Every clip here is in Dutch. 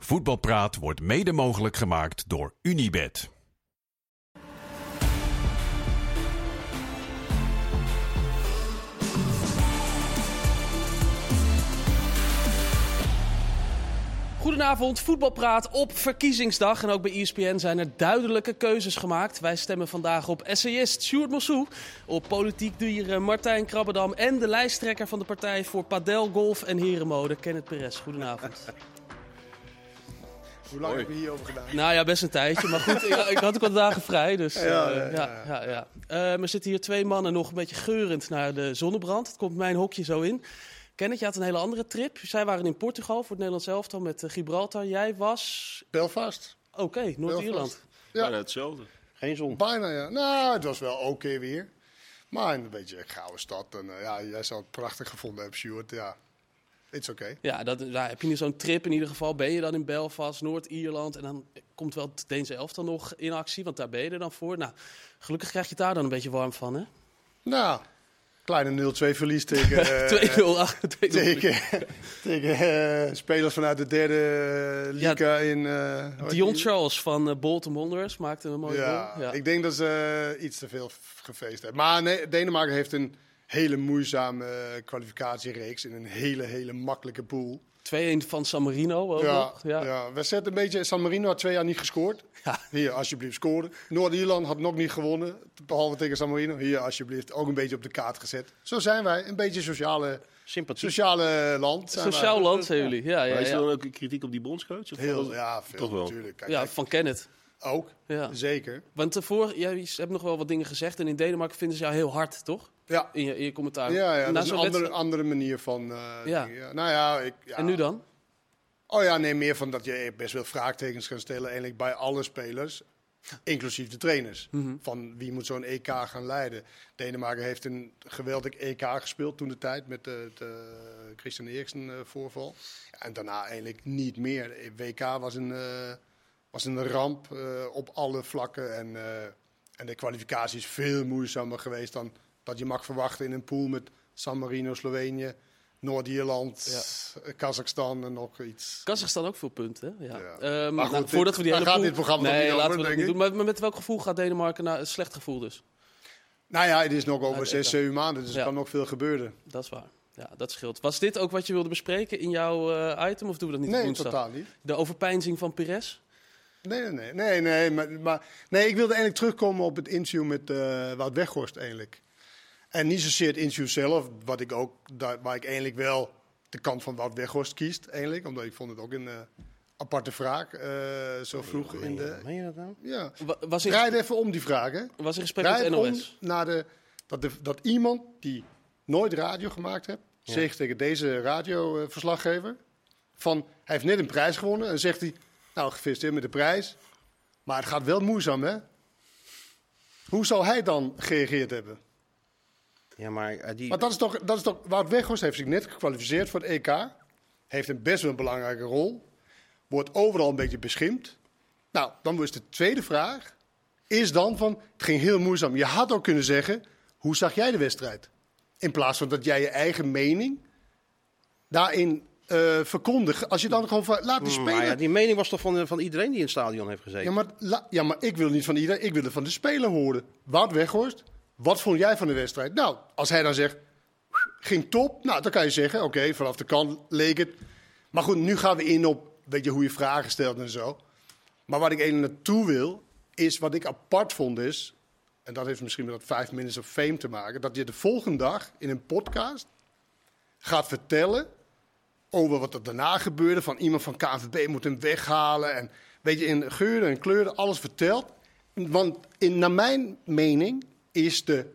Voetbalpraat wordt mede mogelijk gemaakt door Unibed. Goedenavond, voetbalpraat op verkiezingsdag. En ook bij ESPN zijn er duidelijke keuzes gemaakt. Wij stemmen vandaag op essayist Sjoerd Mossou, op politiek dier Martijn Krabbedam... en de lijsttrekker van de partij voor padel, golf en herenmode, Kenneth Perez. Goedenavond. Hoe lang heb je hierover gedaan? Nou ja, best een tijdje. Maar goed, ik, ik had ook wat dagen vrij. Dus, Ja, eh, ja, ja, ja. ja. Eh, er zitten hier twee mannen nog een beetje geurend naar de zonnebrand. Het komt mijn hokje zo in. Kenneth, je had een hele andere trip. Zij waren in Portugal voor het Nederlands elftal met eh, Gibraltar. Jij was... Belfast. Oké, Noord-Ierland. Belfast. Ja. Bijna hetzelfde. Geen zon. Bijna, ja. Nou, het was wel oké weer. Maar een beetje een gouden stad. En eh, ja, jij zou het prachtig gevonden hebben, Stuart. Ja, it's oké. Ja, dat, daar heb je nu zo'n trip in ieder geval. Ben je dan in Belfast, Noord-Ierland. En dan komt wel het Deense elftal nog in actie, want daar ben je er dan voor. Nou, gelukkig krijg je het daar dan een beetje warm van, hè? Nou, kleine 0-2 verlies tegen... eh, 2-0 achter. 2-0. Tegen, tegen eh, spelers vanuit de derde liga in... eh, hoe heet Dion? Charles van eh, Bolton Wanderers maakte een mooie Ja, goal. Ja. ik denk dat ze eh, iets te veel gefeest hebben. Maar nee, Denemarken heeft een hele moeizame eh, kwalificatiereeks in een hele, hele makkelijke pool. 2-1 van San Marino ook Ja, nog. ja. Ja. we zetten een beetje. San Marino had twee jaar niet gescoord. Ja. Hier, alsjeblieft, scoren. Noord-Ierland had nog niet gewonnen. Behalve tegen San Marino. Hier, alsjeblieft, ook een beetje op de kaart gezet. Zo zijn wij. Een beetje sociale, Sympathie. sociale land. Sociaal wij. land zijn jullie. Ja, ja, is er dan ook kritiek op die bondscoach? Of Heel, ja, veel Toch wel. natuurlijk. Kijk, ja, kijk, van Kenneth. ook, Ja. zeker. Want tevoren, ja, je hebt nog wel wat dingen gezegd. En in Denemarken vinden ze jou heel hard, toch? Ja, In je, in je commentaar. ja, ja dat is een andere, andere manier van... eh, Ja. dingen, ja. Nou ja, ik, ja. En nu dan? Oh ja, nee, meer van dat je best wel vraagtekens kan stellen eigenlijk bij alle spelers. Inclusief de trainers. Mhm. Van wie moet zo'n EK gaan leiden. Denemarken heeft een geweldig EK gespeeld toen de tijd met de, de Christian Eriksen eh, voorval. En daarna eigenlijk niet meer. WK was een, eh, was een ramp eh, op alle vlakken. En, eh, en de kwalificatie is veel moeizamer geweest dan dat je mag verwachten in een pool met San Marino, Slovenië, Noord-Ierland, eh, Kazachstan en nog iets. Kazachstan ook veel punten? Ja. Ja. Ehm, Maar goed, nou, dit- voordat we die hele gaat pool- dit programma nee, niet laten over, we dat denk niet ik. doen. Maar, met welk gevoel gaat Denemarken naar een slecht gevoel dus? Nou ja, het is nog over het zes, EK. zeven maanden, dus Ja. er kan nog veel gebeuren. Dat is waar. Ja, dat scheelt. Was dit ook wat je wilde bespreken in jouw eh, item? Of doen we dat niet Nee, woensdag? totaal niet. De overpeinzing van Pires? Nee, nee, nee. nee, nee, maar, maar, nee ik wilde eigenlijk terugkomen op het interview met Wout Weghorst eigenlijk. En niet zozeer het interview zelf, wat ik ook, waar ik eigenlijk wel de kant van Wout Weghorst kiest eigenlijk. Omdat ik vond het ook een eh, aparte vraag, eh, zo vroeg in de... Meen je dat nou? Ja. Wa- Was in, Rijd even om die vraag, hè. was in gesprek Rijd met om NOS? naar de, dat, de, dat iemand die nooit radio gemaakt heeft, zegt tegen deze radioverslaggever, van hij heeft net een prijs gewonnen en zegt hij, nou gefeliciteerd met de prijs, maar het gaat wel moeizaam hè. Hoe zou hij dan gereageerd hebben? Ja, maar eh, die... Want dat is toch, dat is toch Wout Weghorst heeft zich net gekwalificeerd voor het EK, heeft een best wel een belangrijke rol, wordt overal een beetje beschimpt. Nou, dan was de tweede vraag, is dan van, het ging heel moeizaam. Je had ook kunnen zeggen, hoe zag jij de wedstrijd? In plaats van dat jij je eigen mening daarin eh verkondigt. Als je dan gewoon van, laat die Mm, spelen. maar ja, die mening was toch van, van iedereen die in het stadion heeft gezeten? Ja, maar, la- ja, maar ik wil niet van iedereen, ik wil het van de speler horen. Wout Weghorst, wat vond jij van de wedstrijd? Nou, als hij dan zegt, ging top, nou, dan kan je zeggen, oké, vanaf de kant leek het. Maar goed, nu gaan we in op, weet je, hoe je vragen stelt en zo. Maar wat ik eigenlijk naartoe wil, is wat ik apart vond is, en dat heeft misschien met dat 5 minutes of fame te maken, dat je de volgende dag in een podcast gaat vertellen over wat er daarna gebeurde. Van iemand van KNVB moet hem weghalen. En weet je, in geuren en kleuren alles verteld. Want in, naar mijn mening is de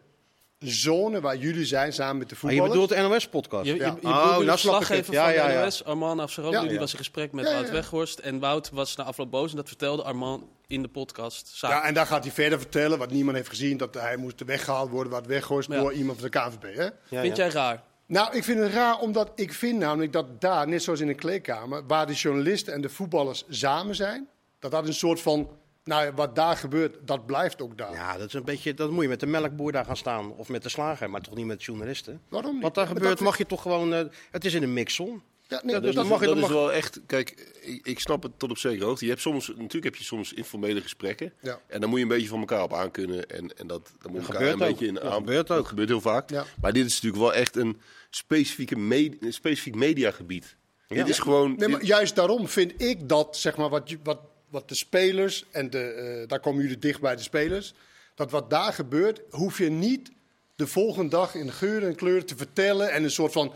zone waar jullie zijn samen met de Maar je voetballers... bedoelt de NOS-podcast? Je, je, je Ja. bedoelt Oh, nou de snap ik het. verslaggever Ja, van ja, de ja. NOS, Afsaroglu, Ja. die was in gesprek met Ja, ja, Wout. Weghorst. En Wout was na afloop boos en dat vertelde Armand in de podcast. Samen. Ja, en daar gaat hij verder vertellen wat niemand heeft gezien. Dat hij moest weggehaald worden, wat weggoost Ja. door iemand van de KNVB. Hè? Vind ja. jij raar? Nou, ik vind het raar, omdat ik vind namelijk dat daar, net zoals in een kleedkamer, waar de journalisten en de voetballers samen zijn, dat dat een soort van, nou ja, wat daar gebeurt, dat blijft ook daar. Ja, dat is een beetje, dat moet je met de melkboer daar gaan staan. Of met de slager, maar toch niet met journalisten. Waarom niet? Wat daar gebeurt, dat- mag je toch gewoon, eh, het is in een mixon. Ja, nee, dus dat, dan mag je dat is wel echt, kijk, ik, ik snap het tot op zekere hoogte. Je hebt soms, natuurlijk heb je soms informele gesprekken. Ja. En dan moet je een beetje van elkaar op aankunnen. En, en dat, dan moet je elkaar gebeurt een ook. beetje in Dat aan- gebeurt ook. Dat gebeurt heel vaak. Ja. Maar dit is natuurlijk wel echt een, specifieke me- een specifiek mediagebied. Ja. Dit is gewoon... Nee, maar dit- juist daarom vind ik dat, zeg maar, wat, je- wat, wat de spelers, en de, eh, daar komen jullie dicht bij de spelers, dat wat daar gebeurt, hoef je niet de volgende dag in geur en kleur te vertellen en een soort van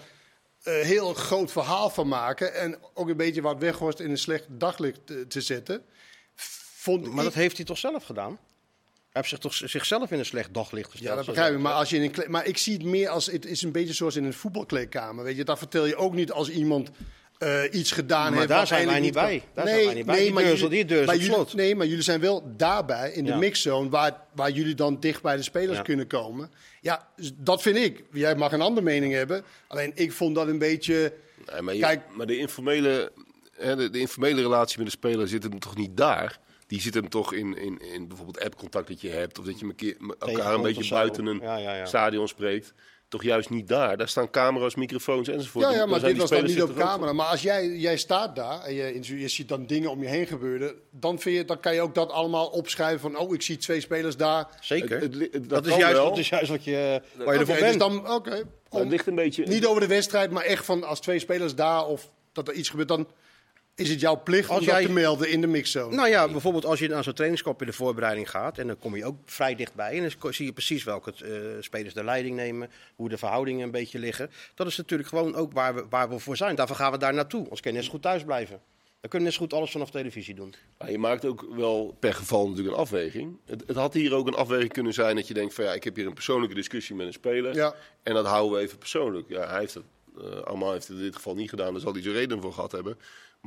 eh, heel groot verhaal van maken. En ook een beetje wat weghorst in een slecht daglicht te, te zetten. Vond maar dat heeft hij toch zelf gedaan? Hij heeft zich toch zichzelf in een slecht daglicht gesteld. Ja, dat begrijp ik. Maar, als je in een kle- maar ik zie het meer als... Het is een beetje zoals in een voetbalkleedkamer. Weet je, daar vertel je ook niet als iemand eh, iets gedaan Maar heeft... daar zijn wij niet bij. Daar zijn wij niet bij. Die maar deur jullie- die deur is maar op jullie- slot. Nee, maar jullie zijn wel daarbij, in de Ja. mixzone... Waar, waar jullie dan dicht bij de spelers Ja. kunnen komen. Ja, dat vind ik. Jij mag een andere mening hebben. Alleen ik vond dat een beetje... Nee, maar, je- Kijk- maar de, informele, hè, de, de informele relatie met de speler zit hem toch niet daar? Die zit hem toch in, in, in bijvoorbeeld appcontact dat je hebt. Of dat je een keer, elkaar een beetje buiten een Ja, ja, ja. stadion spreekt. Toch juist niet daar. Daar staan camera's, microfoons enzovoort. Ja, maar dit was dan niet op er camera. Maar als jij, jij staat daar en je, je ziet dan dingen om je heen gebeuren... Dan, vind je, dan kan je ook dat allemaal opschrijven van... Oh, ik zie twee spelers daar. Zeker. Het- het li- het- dat dat, is juist, wel. dat is juist wat je, waar je dus bent. dan, Om- ligt een beetje... Niet over de wedstrijd, maar echt van als twee spelers daar of dat er iets gebeurt, dan is het jouw plicht Als om jij- dat te melden in de mixzone. Nou ja, bijvoorbeeld als je naar zo'n trainingskamp in de voorbereiding gaat... en dan kom je ook vrij dichtbij... en dan zie je precies welke eh, spelers de leiding nemen... hoe de verhoudingen een beetje liggen. Dat is natuurlijk gewoon ook waar we, waar we voor zijn. Daarvoor gaan we daar naartoe. Anders kun je net zo goed thuis blijven. Dan kun je net zo goed alles vanaf televisie doen. Maar je maakt ook wel per geval natuurlijk een afweging. Het, het had hier ook een afweging kunnen zijn dat je denkt van ja, ik heb hier een persoonlijke discussie met een speler. Ja. En dat houden we even persoonlijk. Ja, hij heeft het, eh allemaal heeft het in dit geval niet gedaan, daar zal hij zijn reden voor gehad hebben.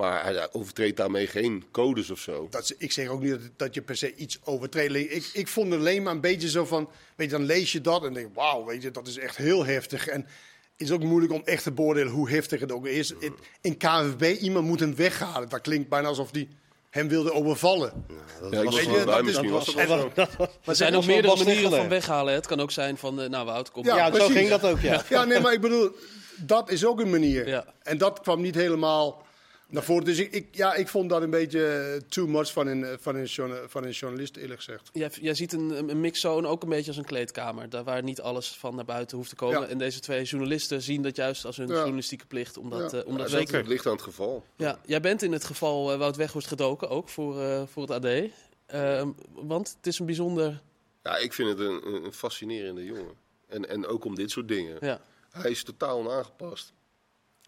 Maar hij overtreedt daarmee geen codes of zo. Dat ik zeg ook niet dat, dat je per se iets overtreedt. Ik, ik vond het alleen maar een beetje zo van, weet je, dan lees je dat en denk wauw, weet je, dat is echt heel heftig. En het is ook moeilijk om echt te beoordelen hoe heftig het ook is. Het- In KNVB, iemand moet hem weghalen. Dat klinkt bijna alsof die hem wilde overvallen. Dat Ja, er dat was dat dat was- wel zo. dat was- Er zijn nog meerdere manieren van weghalen. Het kan ook zijn van, eh, nou Wout, kom Ja, Ja, zo ging dat ook, ja. Ja, nee, maar ik bedoel, dat is ook een manier. Ja. En dat kwam niet helemaal naar voren. Dus ik, ik, ja, ik vond dat een beetje too much van een, van een, van een journalist, eerlijk gezegd. Jij, jij ziet een, een mixzone ook een beetje als een kleedkamer. Daar waar niet alles van naar buiten hoeft te komen. Ja. En deze twee journalisten zien dat juist als hun Ja. journalistieke plicht. Om dat, Ja. eh, om dat Ja, wel zeker. Het ligt aan het geval. Ja, jij bent in het geval eh, Wout Weghorst gedoken, ook voor, eh, voor het AD. Ehm, want het is een bijzonder... Ja, ik vind het een, een fascinerende jongen. En, en ook om dit soort dingen. Ja. Hij is totaal onaangepast.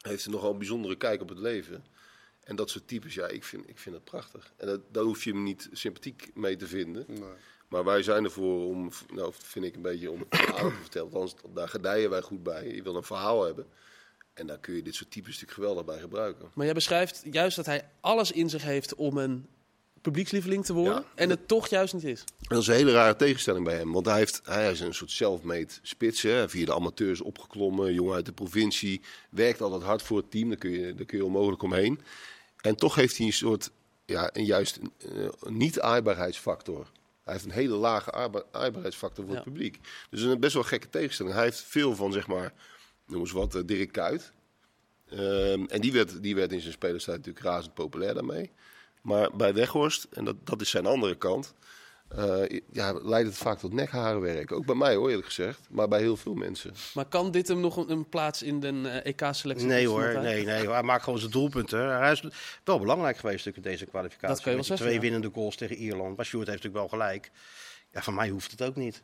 Hij heeft een nogal bijzondere kijk op het leven. En dat soort types, ja, ik vind, ik vind het prachtig. En dat, daar hoef je hem niet sympathiek mee te vinden. Maar wij zijn ervoor om, nou vind ik een beetje om het verhaal te vertellen. Althans, daar gedijen wij goed bij. Je wil een verhaal hebben. En daar kun je dit soort types natuurlijk geweldig bij gebruiken. Maar jij beschrijft juist dat hij alles in zich heeft om een publiekslieveling te worden. Ja. En het toch juist niet is. Dat is een hele rare tegenstelling bij hem. Want hij, heeft, hij is een soort self-made spits. Hè, via de amateurs opgeklommen, jongen uit de provincie. Werkt altijd hard voor het team, daar kun je, daar kun je onmogelijk omheen. En toch heeft hij een soort, ja, een juist eh, niet-aaibaarheidsfactor. Hij heeft een hele lage aaiba- aaibaarheidsfactor voor Ja. het publiek. Dus een best wel gekke tegenstelling. Hij heeft veel van, zeg maar, noem eens wat, eh, Dirk Kuyt. Ehm, en die werd, die werd in zijn spelerstijd natuurlijk razend populair daarmee. Maar bij Weghorst, en dat, dat is zijn andere kant, eh, ja, leidt het vaak tot nekharenwerk. Ook bij mij hoor, eerlijk gezegd. Maar bij heel veel mensen. Maar kan dit hem nog een, een plaats in de eh, EK-selectie Nee hoor, nee, nee. Hij maakt gewoon zijn doelpunten. Hij is wel belangrijk geweest natuurlijk in deze kwalificatie. Dat kan je wel zeggen, Twee ja. winnende goals tegen Ierland. Maar Sjoerd heeft natuurlijk wel gelijk. Ja, van mij hoeft het ook niet.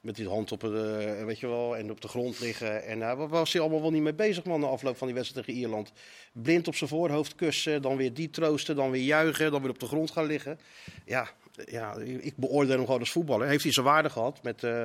Met die hand op, de, weet je wel, en op de grond liggen. En daar was hij allemaal wel niet mee bezig, man, na afloop van die wedstrijd tegen Ierland. Blind op zijn voorhoofd kussen, dan weer die troosten, dan weer juichen, dan weer op de grond gaan liggen. Ja, ja ik beoordeel hem gewoon als voetballer. Heeft hij zijn waarde gehad met, eh,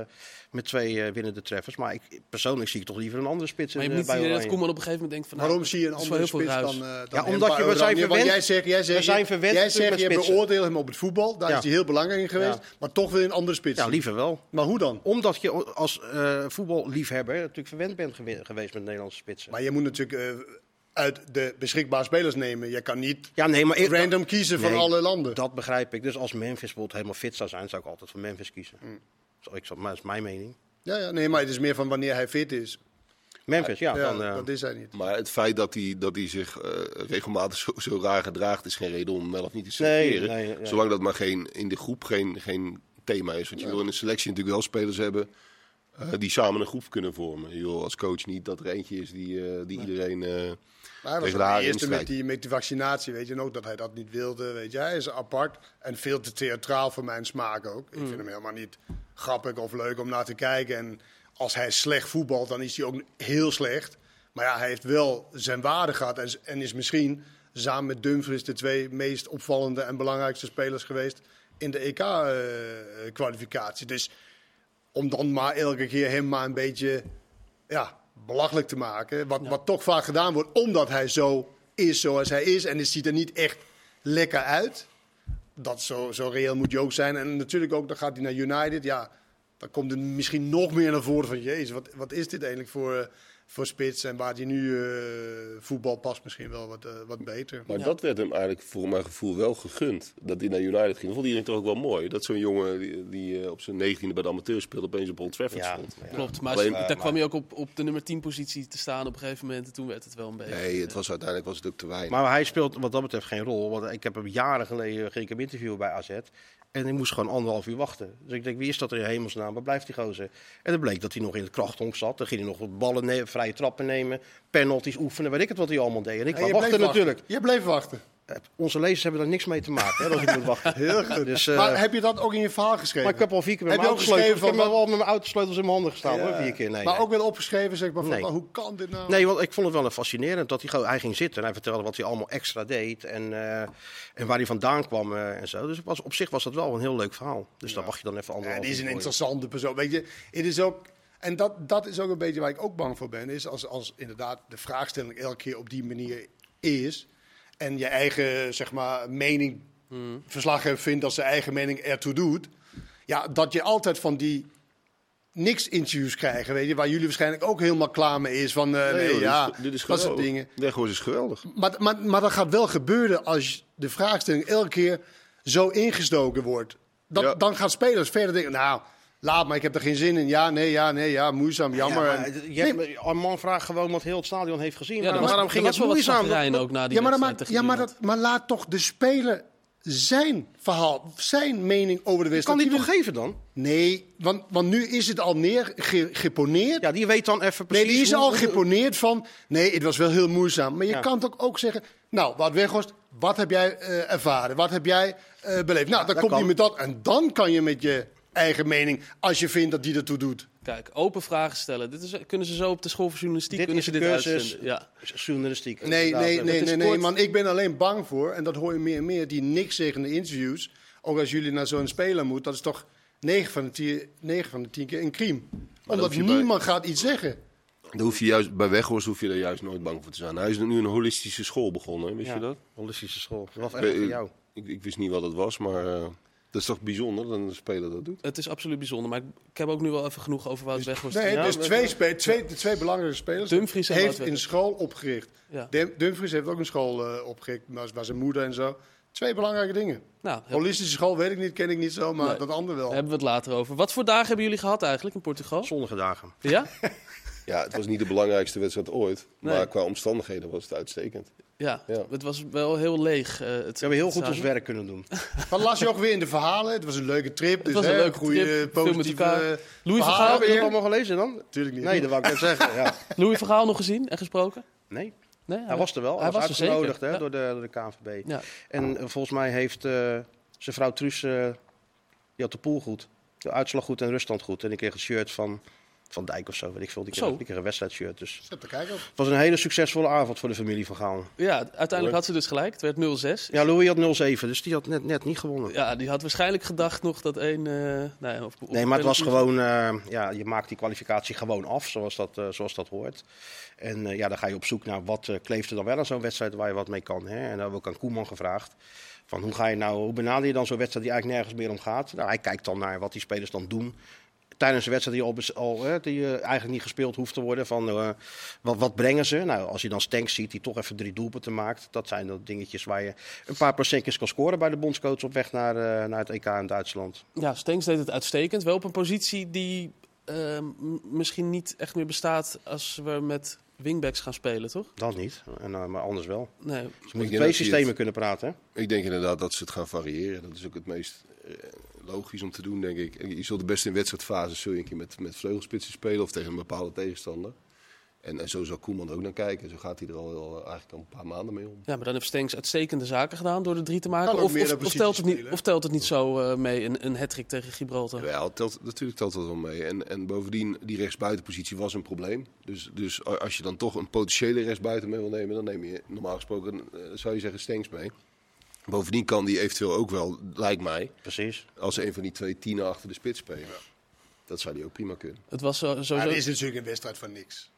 met twee eh, winnende treffers. Maar ik, persoonlijk zie ik toch liever een andere spits Maar je in, eh, niet bij dat. Koeman op een gegeven moment denkt van... nou, Waarom zie je een andere spits dan, eh, dan Ja, omdat je- we zijn? Want jij zegt, jij zegt, we zijn verwend jij, zegt, je beoordeelt hem op het voetbal. Daar Ja. is hij heel belangrijk in geweest. Ja. Maar toch wil je een andere spits. Ja, liever wel. Maar hoe dan? Omdat je als eh, voetballiefhebber natuurlijk verwend bent gewe- geweest met Nederlandse spitsen. Maar je moet natuurlijk eh, uit de beschikbare spelers nemen. Je kan niet ja, nee, maar ik- random kiezen van Nee, alle landen. Dat begrijp ik. Dus als Memphis bijvoorbeeld helemaal fit zou zijn, zou ik altijd voor Memphis kiezen. Mm. Zo, ik, zou- maar dat is mijn mening. Ja, ja, nee, maar het is meer van wanneer hij fit is. Memphis, ja. Ja, dan, eh, dat is hij niet. Maar het feit dat hij, dat hij zich eh, regelmatig zo, zo raar gedraagt, is geen reden om hem wel of niet te selecteren. nee, nee. Zolang dat maar geen, in de groep geen, geen thema is. Want je wil in de selectie natuurlijk wel spelers hebben eh, die samen een groep kunnen vormen. Je wil als coach niet dat er eentje is die, eh, die iedereen... eh, Maar hij was de eerste met die, met die vaccinatie, weet je, en ook dat hij dat niet wilde, weet je. Hij is apart en veel te theatraal voor mijn smaak ook. Ik vind hem helemaal niet grappig of leuk om naar te kijken. En als hij slecht voetbalt, dan is hij ook heel slecht. Maar ja, hij heeft wel zijn waarde gehad en, en is misschien samen met Dumfries de twee meest opvallende en belangrijkste spelers geweest in de EK-kwalificatie. dus om dan maar elke keer hem maar een beetje ja, belachelijk te maken. Wat, wat toch vaak gedaan wordt, omdat hij zo is zoals hij is. En het ziet er niet echt lekker uit. Dat zo, zo reëel moet je ook zijn. En natuurlijk ook, dan gaat hij naar United. Ja, dan komt er misschien nog meer naar voren van... Jezus, wat, wat is dit eigenlijk voor, eh, voor spits? En waar hij nu eh, voetbal past misschien wel wat, eh, wat beter. Maar dat werd hem eigenlijk voor mijn gevoel wel gegund. Dat hij naar United ging. Dat vond iedereen toch ook wel mooi. Dat zo'n jongen die, die eh, op zijn negentiende bij de amateur speelde, opeens op Old Trafford ja, stond. ja. Klopt, maar Alleen- daar kwam hij ook op, op de nummer 10 positie te staan op een gegeven moment. En toen werd het wel een beetje... Nee, het was uiteindelijk was het ook te weinig. Maar hij speelt wat dat betreft geen rol. Want ik heb hem jaren geleden ging ik hem interviewen bij AZ. En ik moest gewoon anderhalf uur wachten. Dus ik denk, wie is dat er in hemelsnaam? Waar blijft die gozer? En dan bleek dat hij nog in het krachthonk zat. Dan ging hij nog wat ballen nemen, vrije trappen nemen, penalties oefenen, weet ik het wat hij allemaal deed. En ik En wachten bleef natuurlijk. Je bleef wachten. Onze lezers hebben daar niks mee te maken, hè, als ik moet wachten. Heel goed. Dus, eh, maar heb je dat ook in je verhaal geschreven? Maar ik heb al vier keer met Heb mijn je ook autosleutels, ik heb van wel met mijn autosleutels in mijn handen gestaan, Ja. hoor, vier keer. Nee, maar nee. ook wel opgeschreven, zeg maar, van, Nee. oh, hoe kan dit nou? Nee, want ik vond het wel fascinerend dat hij gewoon, hij ging zitten en hij vertelde wat hij allemaal extra deed en, eh, en waar hij vandaan kwam eh, en zo. Dus het was, op zich was dat wel een heel leuk verhaal. Dus daar mag je dan even Ja, anderhalf die is een interessante persoon. Weet je, het is ook, en dat, dat is ook een beetje waar ik ook bang voor ben. Is als, als inderdaad de vraagstelling elke keer op die manier is. En je eigen zeg maar, mening, verslaggever vindt dat zijn eigen mening ertoe doet. Ja, dat je altijd van die niks interviews krijgen, weet je, waar jullie waarschijnlijk ook helemaal klaar mee is. Van eh, nee, joh, dit ja, is, dit is dat soort dingen. Weghorst is geweldig. Maar, maar, maar dat gaat wel gebeuren als de vraagstelling elke keer zo ingestoken wordt. Dat, Ja. Dan gaan spelers verder denken, nou, laat maar, ik heb er geen zin in. Ja, nee, ja, nee, ja, moeizaam, jammer. Ja, maar, je hebt, man vraagt gewoon wat heel het stadion heeft gezien. Ja, waarom, was, waarom ging het wel wat moeizaam? ook na die ja, maar, tegen ja maar, dat, maar laat toch de speler zijn verhaal, zijn mening over de kan wedstrijd. die Die toch wil- geven dan? Nee, want, want nu is het al neer ge- geponeerd. Ja, die weet dan even precies... Nee, die is hoe- al geponeerd van. Nee, het was wel heel moeizaam. Maar je Ja. kan toch ook zeggen. Nou, wat Weghorst, wat heb jij eh, ervaren? Wat heb jij eh, beleefd? Nou, dan hij kan. met dat. En dan kan je met je eigen mening, als je vindt dat die ertoe doet. Kijk, open vragen stellen. Dit is, kunnen ze zo op de school voor journalistiek Dit kunnen is ze de dit cursus uitzenden. Ja. journalistiek. Nee, Inderdaad. nee, nee, nee, nee, kort. man. Ik ben alleen bang voor, en dat hoor je meer en meer, die niks zeggen in de interviews. Ook als jullie naar zo'n speler moeten, dat is toch 9 van de 10, 9 van de 10 keer een crime. Omdat bij- niemand gaat iets zeggen. Dan hoef je juist, bij Weghorst hoef je er juist nooit bang voor te zijn. Hij is nu een holistische school begonnen, wist Ja, je dat? Holistische school. Dat was echt voor jou. ik, ik wist niet wat het was, maar eh, dat is toch bijzonder dat een speler dat doet. Het is absoluut bijzonder. Maar ik heb ook nu wel even genoeg over Wout Weghorst. Nee, Ja, dus twee, spe- twee, de twee belangrijke spelers Dumfries en heeft Wout een Weghorst. school opgericht. Ja. Dum- Dumfries heeft ook een school eh, opgericht, waar, zijn moeder en zo. Twee belangrijke dingen. Nou, Holistische school weet ik niet, ken ik niet zo, maar Nee. dat andere wel. daar hebben we het later over. Wat voor dagen hebben jullie gehad eigenlijk in Portugal? Zonnige dagen. Ja? Ja, het was niet de belangrijkste wedstrijd ooit, Nee. maar qua omstandigheden was het uitstekend. Ja, Ja. het was wel heel leeg. eh, het, We hebben heel het goed ons werk kunnen doen. Wat las je ook weer in de verhalen? Het was een leuke trip. Dus was een hè, leuke goede, trip, positieve Louis van verhalen Gaal, Heb je het allemaal gelezen dan? Natuurlijk niet. Nee, dat wou ik net zeggen. Ja. Louis Vergaal nog gezien en gesproken? Nee, Nee, hij was er wel. Hij, was, was er uitgenodigd hè, Ja. door, de, door de KNVB. Ja. En eh, volgens mij heeft eh, zijn vrouw Truus, eh, die had de pool goed. De uitslag goed en ruststand goed. En ik kreeg een shirt van Van Dijk of zo, weet ik veel. Die kreeg, Zo. die kreeg een wedstrijdshirt. Dus Zet te kijken op. het was een hele succesvolle avond voor de familie van Gaal. Ja, uiteindelijk had ze dus gelijk. Het werd 0-6. Ja, Louis had 0-7, dus die had net, net niet gewonnen. Ja, die had waarschijnlijk gedacht nog dat één... eh nou ja, of, of Nee, maar het was gewoon, eh, ja, je maakt die kwalificatie gewoon af, zoals dat, eh, zoals dat hoort. En eh, ja, dan ga je op zoek naar wat eh, kleeft er dan wel aan zo'n wedstrijd waar je wat mee kan. Hè? En dan hebben we ook aan Koeman gevraagd. Van hoe, ga je nou, hoe benader je dan zo'n wedstrijd die eigenlijk nergens meer om gaat? Nou, hij kijkt dan naar wat die spelers dan doen. Tijdens een wedstrijd die, al, al, hè, die eh, eigenlijk niet gespeeld hoeft te worden. Van, eh, wat, wat brengen ze? Nou, als je dan Stenks ziet die toch even drie doelpunten maakt. Dat zijn dan dingetjes waar je een paar procentjes kan scoren bij de bondscoach op weg naar, eh, naar het EK in Duitsland. Ja, Stenks deed het uitstekend. Wel op een positie die misschien niet echt meer bestaat als we met wingbacks gaan spelen, toch? Dat niet, en, maar anders wel. Nee. Ze moeten twee het- systemen kunnen praten. Hè? Ik denk inderdaad dat ze het gaan variëren. Dat is ook het meest eh, logisch om te doen, denk ik. En Je zult de beste in wedstrijdfase zul je een keer met, met vleugelspitsen spelen of tegen een bepaalde tegenstander. En, en zo zal Koeman er ook naar kijken. Zo gaat hij er al, al eigenlijk al een paar maanden mee om. Ja, maar dan heeft Stenks uitstekende zaken gedaan door de drie te maken. Of, telt het niet, of telt het niet zo eh, mee, een, een hat tegen Gibraltar? Ja, telt, natuurlijk telt dat wel mee. En, en bovendien, die rechtsbuitenpositie was een probleem. Dus, dus als je dan toch een potentiële rechtsbuiten mee wil nemen, dan neem je normaal gesproken, eh, zou je zeggen, Stenks mee. Bovendien kan die eventueel ook wel, lijkt mij, Precies. als een van die twee tienen achter de spits spelen. Dat zou die ook prima kunnen. Het was zo, Maar sowieso... het is natuurlijk een wedstrijd van niks.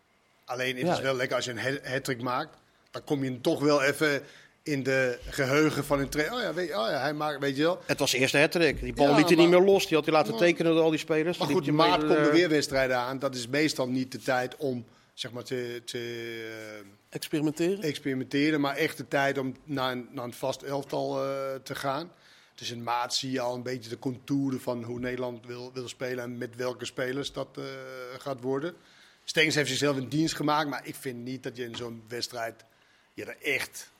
Alleen het Ja. is wel lekker als je een hat maakt. Dan kom je toch wel even in de geheugen van een trainer. Oh ja, weet, oh ja, hij maakt, weet je wel. Het was de eerste hat-trick. Die bal Ja, liet hij niet meer los. Die had hij laten Maar- tekenen door al die spelers. Maar Die goed, hij maart komen er eh, weer wedstrijden aan. Dat is meestal niet de tijd om zeg maar, te, te eh, Experimenteren? experimenteren. Maar echt de tijd om naar een, naar een vast elftal eh, te gaan. Dus in maart zie je al een beetje de contouren van hoe Nederland wil, wil spelen. En met welke spelers dat eh, gaat worden. Stengs heeft zichzelf in dienst gemaakt. Maar ik vind niet dat je in zo'n wedstrijd je er echt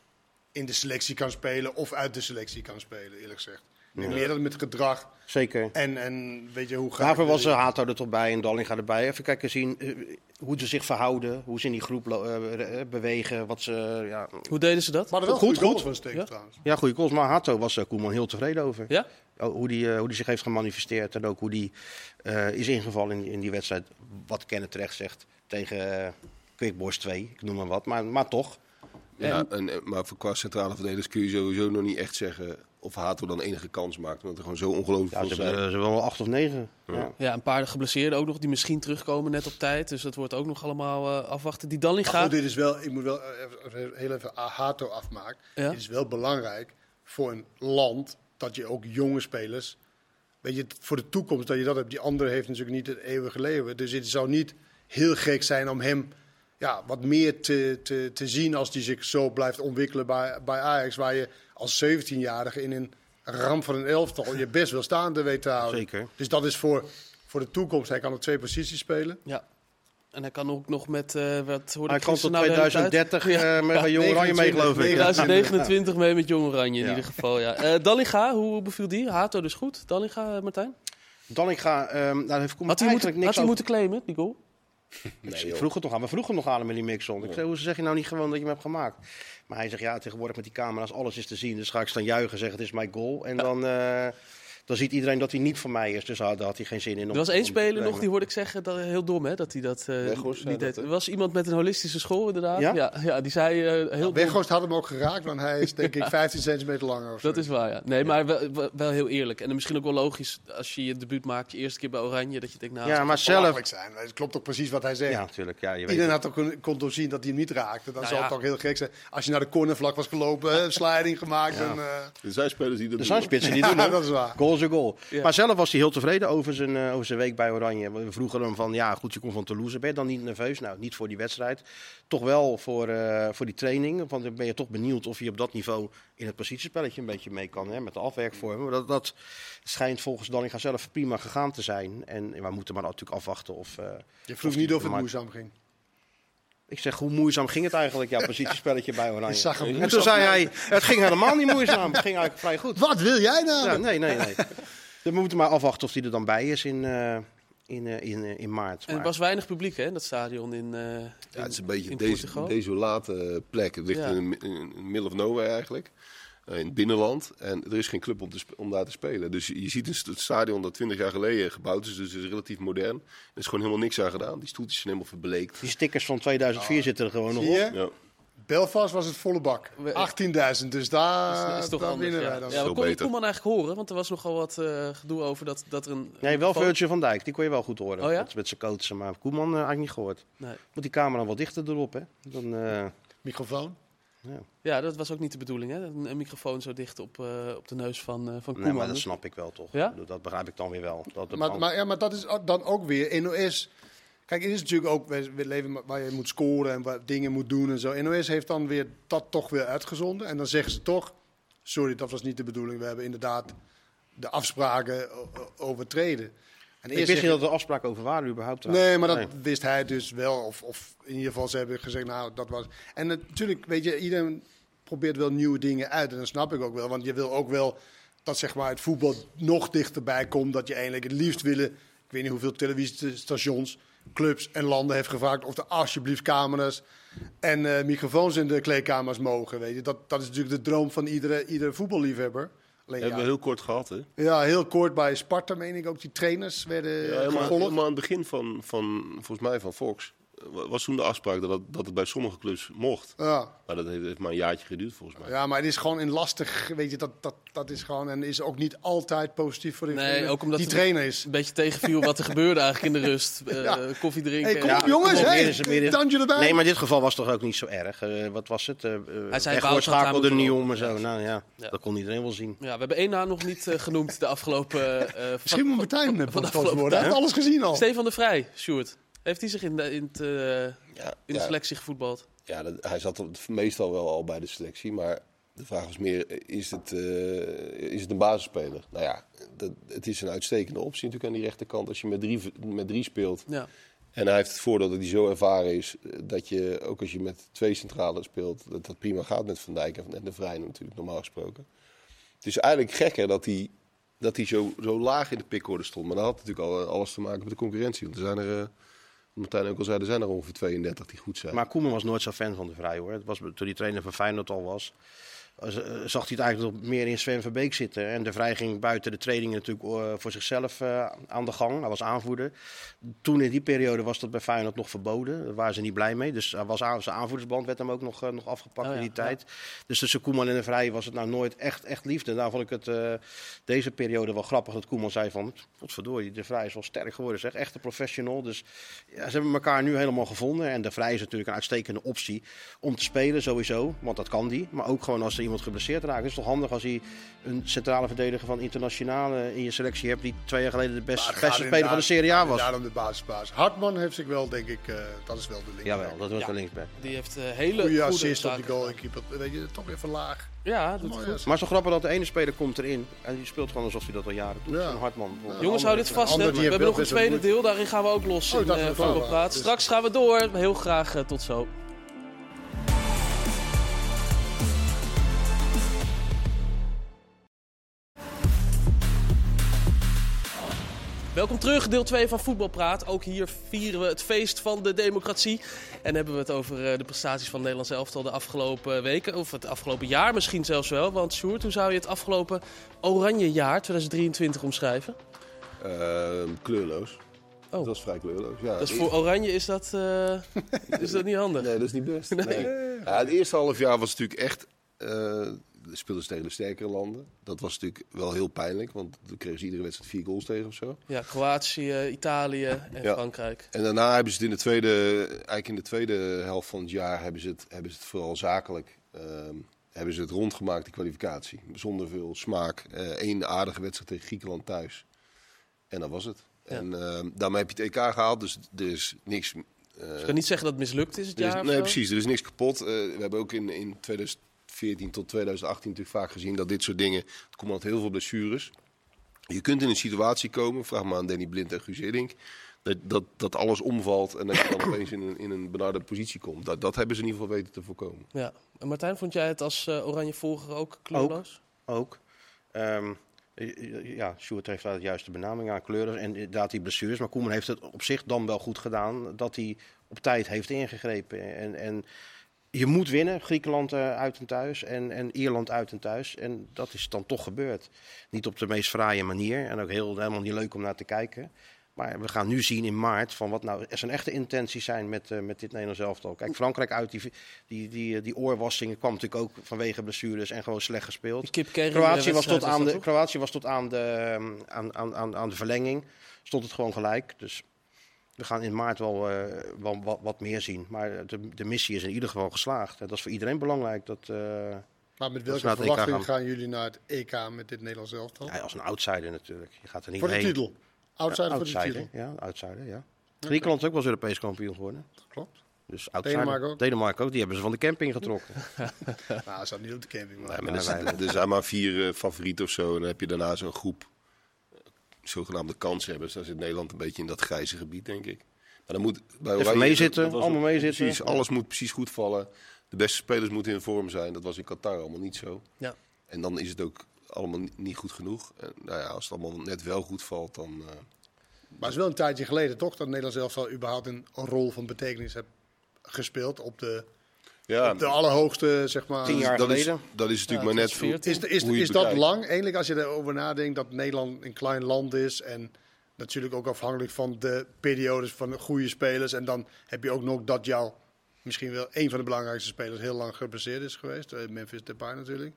in de selectie kan spelen. Of uit de selectie kan spelen, eerlijk gezegd. Meer dan met gedrag. Zeker. En, en weet je hoe gaat Daarvoor was uh, Hato er toch bij en Dallinga erbij. Even kijken zien uh, hoe ze zich verhouden. Hoe ze in die groep uh, bewegen. Wat ze, ja. Hoe deden ze dat? Maar er wel Goed, goed, goed. van Stengs Ja. trouwens. ja, goede calls. Maar Hato was uh, Koeman heel tevreden over. Ja? Oh, hoe die, uh, hoe die zich heeft gemanifesteerd. En ook hoe die uh, is ingevallen in, in die wedstrijd. Wat Kenneth terecht zegt tegen uh, Quick Boys 2. Ik noem maar wat. Maar, maar toch. Ja, en, en, maar voor qua centrale verdedigers kun je sowieso nog niet echt zeggen of Hato dan enige kans maakt. Omdat er gewoon zo ongelooflijk Ja, veel ze zijn. hebben ze wel acht of negen. Ja. Ja, een paar geblesseerden ook nog, die misschien terugkomen net op tijd. Dus dat wordt ook nog allemaal uh, afwachten. Die Dallinga... Maar goed, dit is wel, ik moet wel even, heel even Hato afmaken. Ja? Het is wel belangrijk voor een land dat je ook jonge spelers... Weet je, voor de toekomst dat je dat hebt. Die andere heeft natuurlijk niet het eeuwige leven. Dus het zou niet heel gek zijn om hem ja, wat meer te, te, te zien als hij zich zo blijft ontwikkelen bij, bij Ajax. Waar je als 17-jarige in een ramp van een elftal je best wel staande weet te houden. Zeker. Dus dat is voor, voor de toekomst. Hij kan op twee posities spelen. Ja. En hij kan ook nog met, uh, wat hoorde Hij ik kan tot nou de hele tijd? 2030 ja. uh, met ja. Jong Oranje mee, geloof ik. 2029 mee met Jong Oranje in Ja. ieder geval, ja. Uh, Dallinga, hoe beviel die? Hato dus goed. Dallinga, Martijn? Dallinga, um, nou, heeft had hij, moeten, had hij moeten claimen, die goal? Nee, ik vroeg het nog aan. We vroegen nog aan hem in die mixon. Ik zei, hoe zeg je nou niet gewoon dat je hem hebt gemaakt? Maar hij zegt, ja, tegenwoordig met die camera's, alles is te zien. Dus ga ik staan juichen, zeggen, het is mijn goal. En dan, uh, dan ziet iedereen dat hij niet van mij is. Dus daar had hij geen zin in. Er was één speler nog, die hoorde ik zeggen, dat, heel dom hè, dat hij dat uh, Weghorst, niet deed. dat, er was iemand met een holistische school inderdaad. Ja? Ja, ja die zei uh, heel Weghorst had hem ook geraakt, want hij is denk ik 15 centimeter langer. Of dat is waar, ja. Nee, maar wel, wel, heel eerlijk. En misschien ook wel logisch als je je debuut maakt, je eerste keer bij Oranje, dat je denkt, nou... Ja, maar zelf... zijn. Het klopt ook precies wat hij zegt. Ja, natuurlijk. Ja, je weet Iedereen had ook kon toch zien dat hij hem niet raakte. Dan Nou zou ja. het toch heel gek zijn. Als je naar de cornervlak was gelopen, sliding gemaakt. Ja. Dan, uh... Er zijn spelers die dat Er zijn spitsen die Ja, doen. hoor. dat is waar. Goal is een goal. Ja. Maar zelf was hij heel tevreden over zijn, uh, over zijn week bij Oranje. We vroegen hem van, ja goed, je komt van Toulouse. Ben je dan niet nerveus? Nou, niet voor die wedstrijd. Toch wel voor, uh, voor die training. Want dan ben je toch benieuwd of je op dat niveau in het positiespelletje een beetje mee kan. Hè, met de afwerkvormen. Dat, dat schijnt volgens Dallinga zelf prima gegaan te zijn. En we moeten maar natuurlijk afwachten of... Uh, Je vroeg niet of het moeizaam ging. Ik zeg, hoe moeizaam ging het eigenlijk, jouw positiespelletje bij Oranje? Je zag hem en toen zei hij, het ging helemaal niet moeizaam. Het ging eigenlijk vrij goed. Wat wil jij nou? Ja, nee, nee, nee. Dus we moeten maar afwachten of hij er dan bij is in, uh, in, uh, in, uh, in maart. En er was weinig publiek hè, in dat stadion in Ja, het is een beetje in deze, Portugal. desolate plek. Het ligt Ja. in, in, in middle of nowhere eigenlijk. Uh, in het binnenland. En er is geen club om, te om daar te spelen. Dus je, je ziet een het stadion dat 20 jaar geleden gebouwd is. Dus het is relatief modern. Er is gewoon helemaal niks aan gedaan. Die stoeltjes zijn helemaal verbleekt. Die stickers van 2004 zitten er gewoon nog op. je? Ja. Belfast was het volle bak. 18.000, dus daar, Dat is toch daar anders, winnen ja. wij dan. Ja, Veel we konden beter. Koeman eigenlijk horen, want er was nogal wat uh, gedoe over dat, dat er een... Nee, wel Virgil van Dijk. Die kon je wel goed horen. Oh ja? met, met zijn coachen. Maar Koeman uh, eigenlijk niet gehoord. Nee. Moet die camera wat dichter erop, hè? Dan, uh, Microfoon. Ja. Ja, dat was ook niet de bedoeling, hè? Een, een microfoon zo dicht op, uh, op de neus van, uh, van Nee, Koeman. maar dat snap ik wel toch. Ja? Dat begrijp ik dan weer wel. Dat de Maar, maar, ja, maar dat is dan ook weer NOS. Kijk, het is natuurlijk ook, we, leven waar je moet scoren en waar dingen moet doen en zo. NOS heeft dan weer dat toch weer uitgezonden. En dan zeggen ze toch, sorry, dat was niet de bedoeling. We hebben inderdaad de afspraken overtreden. En Ik wist niet dat er afspraken over waren überhaupt. Nee, maar dat Nee. wist hij dus wel. Of, of in ieder geval, ze hebben gezegd, nou, dat was... En natuurlijk, weet je, iedereen probeert wel nieuwe dingen uit. En dat snap ik ook wel. Want je wil ook wel dat zeg maar, het voetbal nog dichterbij komt. Dat je eigenlijk het liefst willen... Ik weet niet hoeveel televisiestations, clubs en landen heeft gevraagd... of er alsjeblieft camera's en eh, microfoons in de kleedkamers mogen. Weet je. Dat, dat is natuurlijk de droom van iedere, iedere voetballiefhebber. Alleen, Hebben we heel kort gehad, hè? ja, heel kort bij Sparta, meen ik ook. Die trainers werden Ja, helemaal, helemaal aan het begin van, van, volgens mij, van Fox. Eh, Was toen de afspraak dat, het- dat het bij sommige clubs mocht. Ja. Maar dat heeft, heeft maar een jaartje geduurd, volgens mij. Ja, maar het is gewoon een lastig, weet je, dat, dat, dat is gewoon, en is ook niet altijd positief voor de Nee, ook omdat die trainer is. Een beetje tegenviel wat er gebeurde eigenlijk in de rust. Eh, Ja. Koffie drinken. Hey, kom Ja. op jongens, kom op, hey, is- dansje erbij. Nee, maar in dit geval was het toch ook niet zo erg. Eh, wat was het? Uh, Wout Hij had schakelde daar niet om en zo. Nou ja, Ja. dat kon iedereen wel zien. Ja, we hebben één naam nog niet eh, genoemd de afgelopen... eh, Misschien moet Martijn van- van de podcast afgelopen worden. Hij heeft alles gezien al. Stefan de Vrij, Sjoerd. Heeft hij zich in de, in eh, Ja, in de selectie gevoetbald? ja dat- hij zat meestal wel al bij de selectie. Maar de vraag was meer, is het, eh, is het een basisspeler? Nou ja, dat, het is een uitstekende optie natuurlijk aan die rechterkant. Als je met drie, met drie speelt. Ja. En hij heeft het voordeel dat hij zo ervaren is. eh, Dat je, ook als je met twee centralen speelt, dat dat prima gaat met Van Dijk en de Vrij natuurlijk, normaal gesproken. Het is eigenlijk gekker dat hij, dat hij zo, zo laag in de pickorde stond. Maar dat had natuurlijk al alles te maken met de concurrentie. Want er zijn er, Martijn ook al zei, er zijn er ongeveer 32 die goed zijn. Maar Koeman was nooit zo fan van de Vrij hoor. Het was, toen hij trainer van Feyenoord al was, zag hij het eigenlijk meer in Sven Verbeek zitten. En de Vrij ging buiten de trainingen natuurlijk eh, voor zichzelf eh, aan de gang. Hij was aanvoerder. Toen in die periode was dat bij Feyenoord nog verboden. Daar waren ze niet blij mee. Dus hij was aan, zijn aanvoerdersband werd hem ook nog, eh, nog afgepakt Oh ja, in die ja. tijd. Dus tussen Koeman en de Vrij was het nou nooit echt, echt liefde. Daar vond ik het eh, deze periode wel grappig dat Koeman zei van... Godverdorie, de Vrij is wel sterk geworden zeg. Echt een professional. Dus ja, ze hebben elkaar nu helemaal gevonden. En de Vrij is natuurlijk een uitstekende optie om te spelen sowieso. Want dat kan die. Maar ook gewoon als er iemand geblesseerd raakt. Het is toch handig als hij een centrale verdediger van internationale in je selectie hebt... die twee jaar geleden de best, beste speler van de Serie A was. Daarom de basisbaas. Hartman heeft zich wel, denk ik, eh, dat is wel de link. Jawel, dat was Ja. wel linksback. Die heeft eh, hele goede assist op die zaken goal. gedaan. Ik keep het, weet je, toch even laag. Ja, assist. Maar het is toch grappig dat de ene speler komt erin. En die speelt gewoon alsof hij dat al jaren doet. Ja. Een Hartman. Jongens, hou dit vast. hè. We hebben nog een tweede deel. Daarin gaan we ook los Oh, ik in dacht eh, dat Voetbalpraat. Straks gaan we door. Heel graag tot zo. Welkom terug, deel 2 van Voetbalpraat. Ook hier vieren we het feest van de democratie. En hebben we het over eh, de prestaties van Nederlands elftal de afgelopen weken. Of het afgelopen jaar misschien zelfs wel. Want Sjoerd, hoe zou je het afgelopen oranje jaar 2023 omschrijven? Ehm, kleurloos. Oh. Dat is vrij kleurloos. Ja, Dus voor Oranje is dat, eh, is dat niet handig. Nee, dat is niet best. Nee. Ja, het eerste half jaar was natuurlijk echt. eh speelden ze tegen de sterkere landen. Dat was natuurlijk wel heel pijnlijk, want toen kregen ze iedere wedstrijd vier goals tegen of zo. Ja, Kroatië, Italië en Ja. Frankrijk. En daarna hebben ze het in de tweede, eigenlijk in de tweede helft van het jaar, hebben ze het, hebben ze het vooral zakelijk. ehm, hebben ze het rondgemaakt, die kwalificatie. Zonder veel smaak. Eén aardige wedstrijd tegen Griekenland thuis. En dat was het. Ja. En ehm, daarmee heb je het EK gehaald, dus er is niks. eh, Ik kan niet zeggen dat het mislukt is het is- jaar. nee, precies. Er is niks kapot. Eh, we hebben ook in, in 2014 tot 2018 natuurlijk vaak gezien dat dit soort dingen. Het komt altijd heel veel blessures. Je kunt in een situatie komen, vraag maar aan Danny Blind en Guus Hiddink, dat, dat, dat alles omvalt en dat je dan opeens in een, in een benarde positie komt. Dat, dat hebben ze in ieder geval weten te voorkomen. Ja. En Martijn, vond jij het als eh, Oranje volger ook kleurloos? Ook. Ehm, ja, Sjoerd heeft daar het juiste benaming aan, kleuren en inderdaad die blessures. Maar Koeman heeft het op zich dan wel goed gedaan dat hij op tijd heeft ingegrepen. En, en je moet winnen, Griekenland eh, uit en thuis en, en Ierland uit en thuis. En dat is dan toch gebeurd. Niet op de meest fraaie manier en ook heel, helemaal niet leuk om naar te kijken. Maar we gaan nu zien in maart van wat nou zijn echte intenties zijn met, eh, met dit Nederlands elftal. Kijk, Frankrijk uit, die, die, die, die oorwassingen kwam natuurlijk ook vanwege blessures en gewoon slecht gespeeld. Kroatië eh, was, tot aan de? Kroatië was tot aan de, aan, aan, aan, aan de verlenging. Stond het gewoon gelijk. Dus we gaan in maart wel, eh, wel wat, wat meer zien. Maar de, de missie is in ieder geval geslaagd. En dat is voor iedereen belangrijk. Dat, eh, Maar met welke verwachting gaan. gaan jullie naar het EK met dit Nederlands elftal? ja, als een outsider natuurlijk. Je gaat er niet voor de heen. titel. Outsider Ja, voor de outsider, titel. Ja, outsider, ja. Griekenland is ook wel eens Europees kampioen geworden. Klopt. Dus outsider. Denemarken ook? Denemarken ook. Die hebben ze van de camping getrokken. Nou, dat zat niet op de camping. Maar. Nee, maar er, zijn, er zijn maar vier eh, favorieten of zo. En dan heb je daarna zo'n groep. Zogenaamde kanshebbers. Daar zit Nederland een beetje in dat grijze gebied, denk ik. Maar dan moet bij Even Oranje- meezitten, dat was- allemaal meezitten. Precies, alles moet precies goed vallen. De beste spelers moeten in vorm zijn. Dat was in Qatar allemaal niet zo. Ja. En dan is het ook allemaal ni- niet goed genoeg. En, nou ja, als het allemaal net wel goed valt, dan... eh, Maar het is wel een tijdje geleden toch dat Nederland zelf al überhaupt een rol van betekenis heeft gespeeld op de, ja, op de allerhoogste, zeg maar. Tien jaar dat is, geleden. dat is natuurlijk Ja, maar net... 2014. Is, is, is het dat lang? Eigenlijk als je erover nadenkt dat Nederland een klein land is en natuurlijk ook afhankelijk van de periodes van de goede spelers. En dan heb je ook nog dat jouw misschien wel een van de belangrijkste spelers heel lang geblesseerd is geweest. eh, Memphis Depay natuurlijk.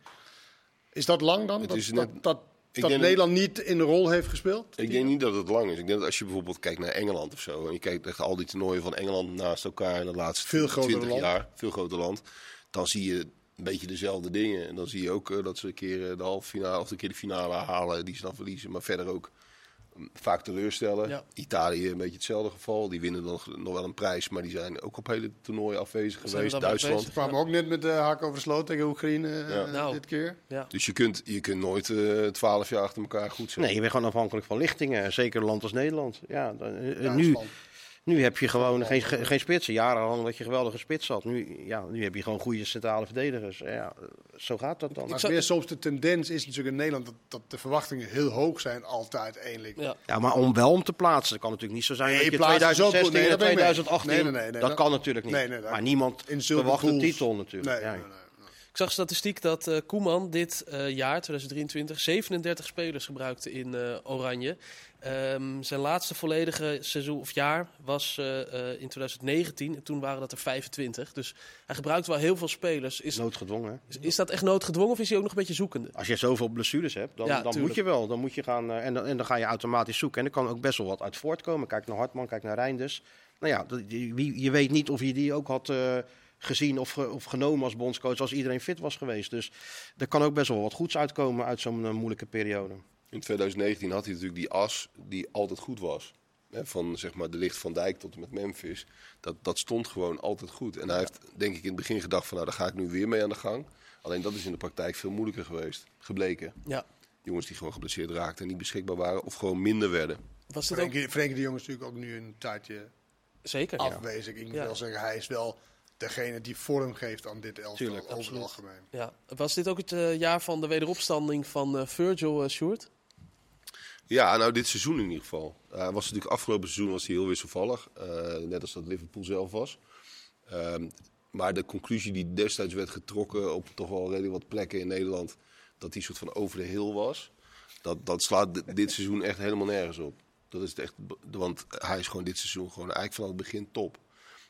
Is dat lang dan? Het dat is dat, net- dat, dat denk- Nederland niet in de rol heeft gespeeld? Ik denk niet dat het lang is. Ik denk dat als je bijvoorbeeld kijkt naar Engeland of zo. En je kijkt echt al die toernooien van Engeland naast elkaar in de laatste Veel groter 20 land. jaar. Veel groter land. Dan zie je een beetje dezelfde dingen. En dan zie je ook eh, dat ze een keer eh, de halve finale of een keer de finale halen. Die ze dan verliezen. Maar verder ook vaak teleurstellen. Ja. Italië een beetje hetzelfde geval. Die winnen dan nog wel een prijs. Maar die zijn ook op hele toernooien afwezig Zijn geweest. Duitsland. Ze kwamen ook net met de hak over sloot tegen Oekraïne eh. Nou. dit keer. Ja. Dus je kunt, je kunt nooit eh, twaalf jaar achter elkaar goed zijn. Nee, je bent gewoon afhankelijk van lichtingen. Zeker een land als Nederland. Ja, dan- nu. Nu heb je gewoon geen, ge- geen spitsen. Jarenlang dat je geweldige spits had. Nu, ja, nu heb je gewoon goede centrale verdedigers. Ja, zo gaat dat dan. Maar meer soms de tendens is natuurlijk in Nederland dat, dat de verwachtingen heel hoog zijn, altijd eigenlijk. Ja. Ja, maar om wel om te plaatsen. Dat kan natuurlijk niet zo zijn Nee, dat je plaatsen is ook 2016 goed. Nee, en dat ben ik mee. 2018... Nee, nee, nee, nee, dat dat- kan natuurlijk niet. Nee, nee, dat- maar niemand In zulke verwacht een titel natuurlijk. Nee, ja. nee, nee. Ik zag statistiek dat eh, Koeman dit eh, jaar, 2023, 37 spelers gebruikte in eh, Oranje. Ehm, zijn laatste volledige seizoen of jaar was eh, eh, in 2019 en toen waren dat er 25. Dus hij gebruikt wel heel veel spelers. Is, Noodgedwongen. hè? is, is dat echt noodgedwongen of is hij ook nog een beetje zoekende? Als je zoveel blessures hebt, dan, Ja, dan moet je wel. Dan moet je gaan, eh, en, dan, en dan ga je automatisch zoeken. En er kan ook best wel wat uit voortkomen. Kijk naar Hartman, kijk naar Reinders. Nou ja, dat- je, weet niet of je die ook had gezien of, of genomen als bondscoach als iedereen fit was geweest. Dus er kan ook best wel wat goeds uitkomen uit zo'n moeilijke periode. In 2019 had hij natuurlijk die as die altijd goed was. Hè, van zeg maar de licht van Dijk tot en met Memphis. Dat, dat stond gewoon altijd goed. En hij heeft denk ik in het begin gedacht van nou daar ga ik nu weer mee aan de gang. Alleen dat is in de praktijk veel moeilijker geweest. Gebleken. Ja. Jongens die gewoon geblesseerd raakten en niet beschikbaar waren of gewoon minder werden. Was ook? Frenkie, Frenkie de Jong is natuurlijk ook nu een tijdje Zeker. afwezig. Ik moet Ja. wel zeggen, hij is wel degene die vorm geeft aan dit elftal Tuurlijk, over het algemeen. Ja. Was dit ook het eh, jaar van de wederopstanding van eh, Virgil uh, Sjoerd? Ja, nou dit seizoen in ieder geval. Hij was natuurlijk afgelopen seizoen was hij heel wisselvallig. eh, net als dat Liverpool zelf was. Ehm, maar de conclusie die destijds werd getrokken op toch wel redelijk wat plekken in Nederland. Dat hij soort van over de hill was. Dat, dat slaat di- dit seizoen echt helemaal nergens op. Dat is echt, want hij is gewoon dit seizoen gewoon eigenlijk vanaf het begin top.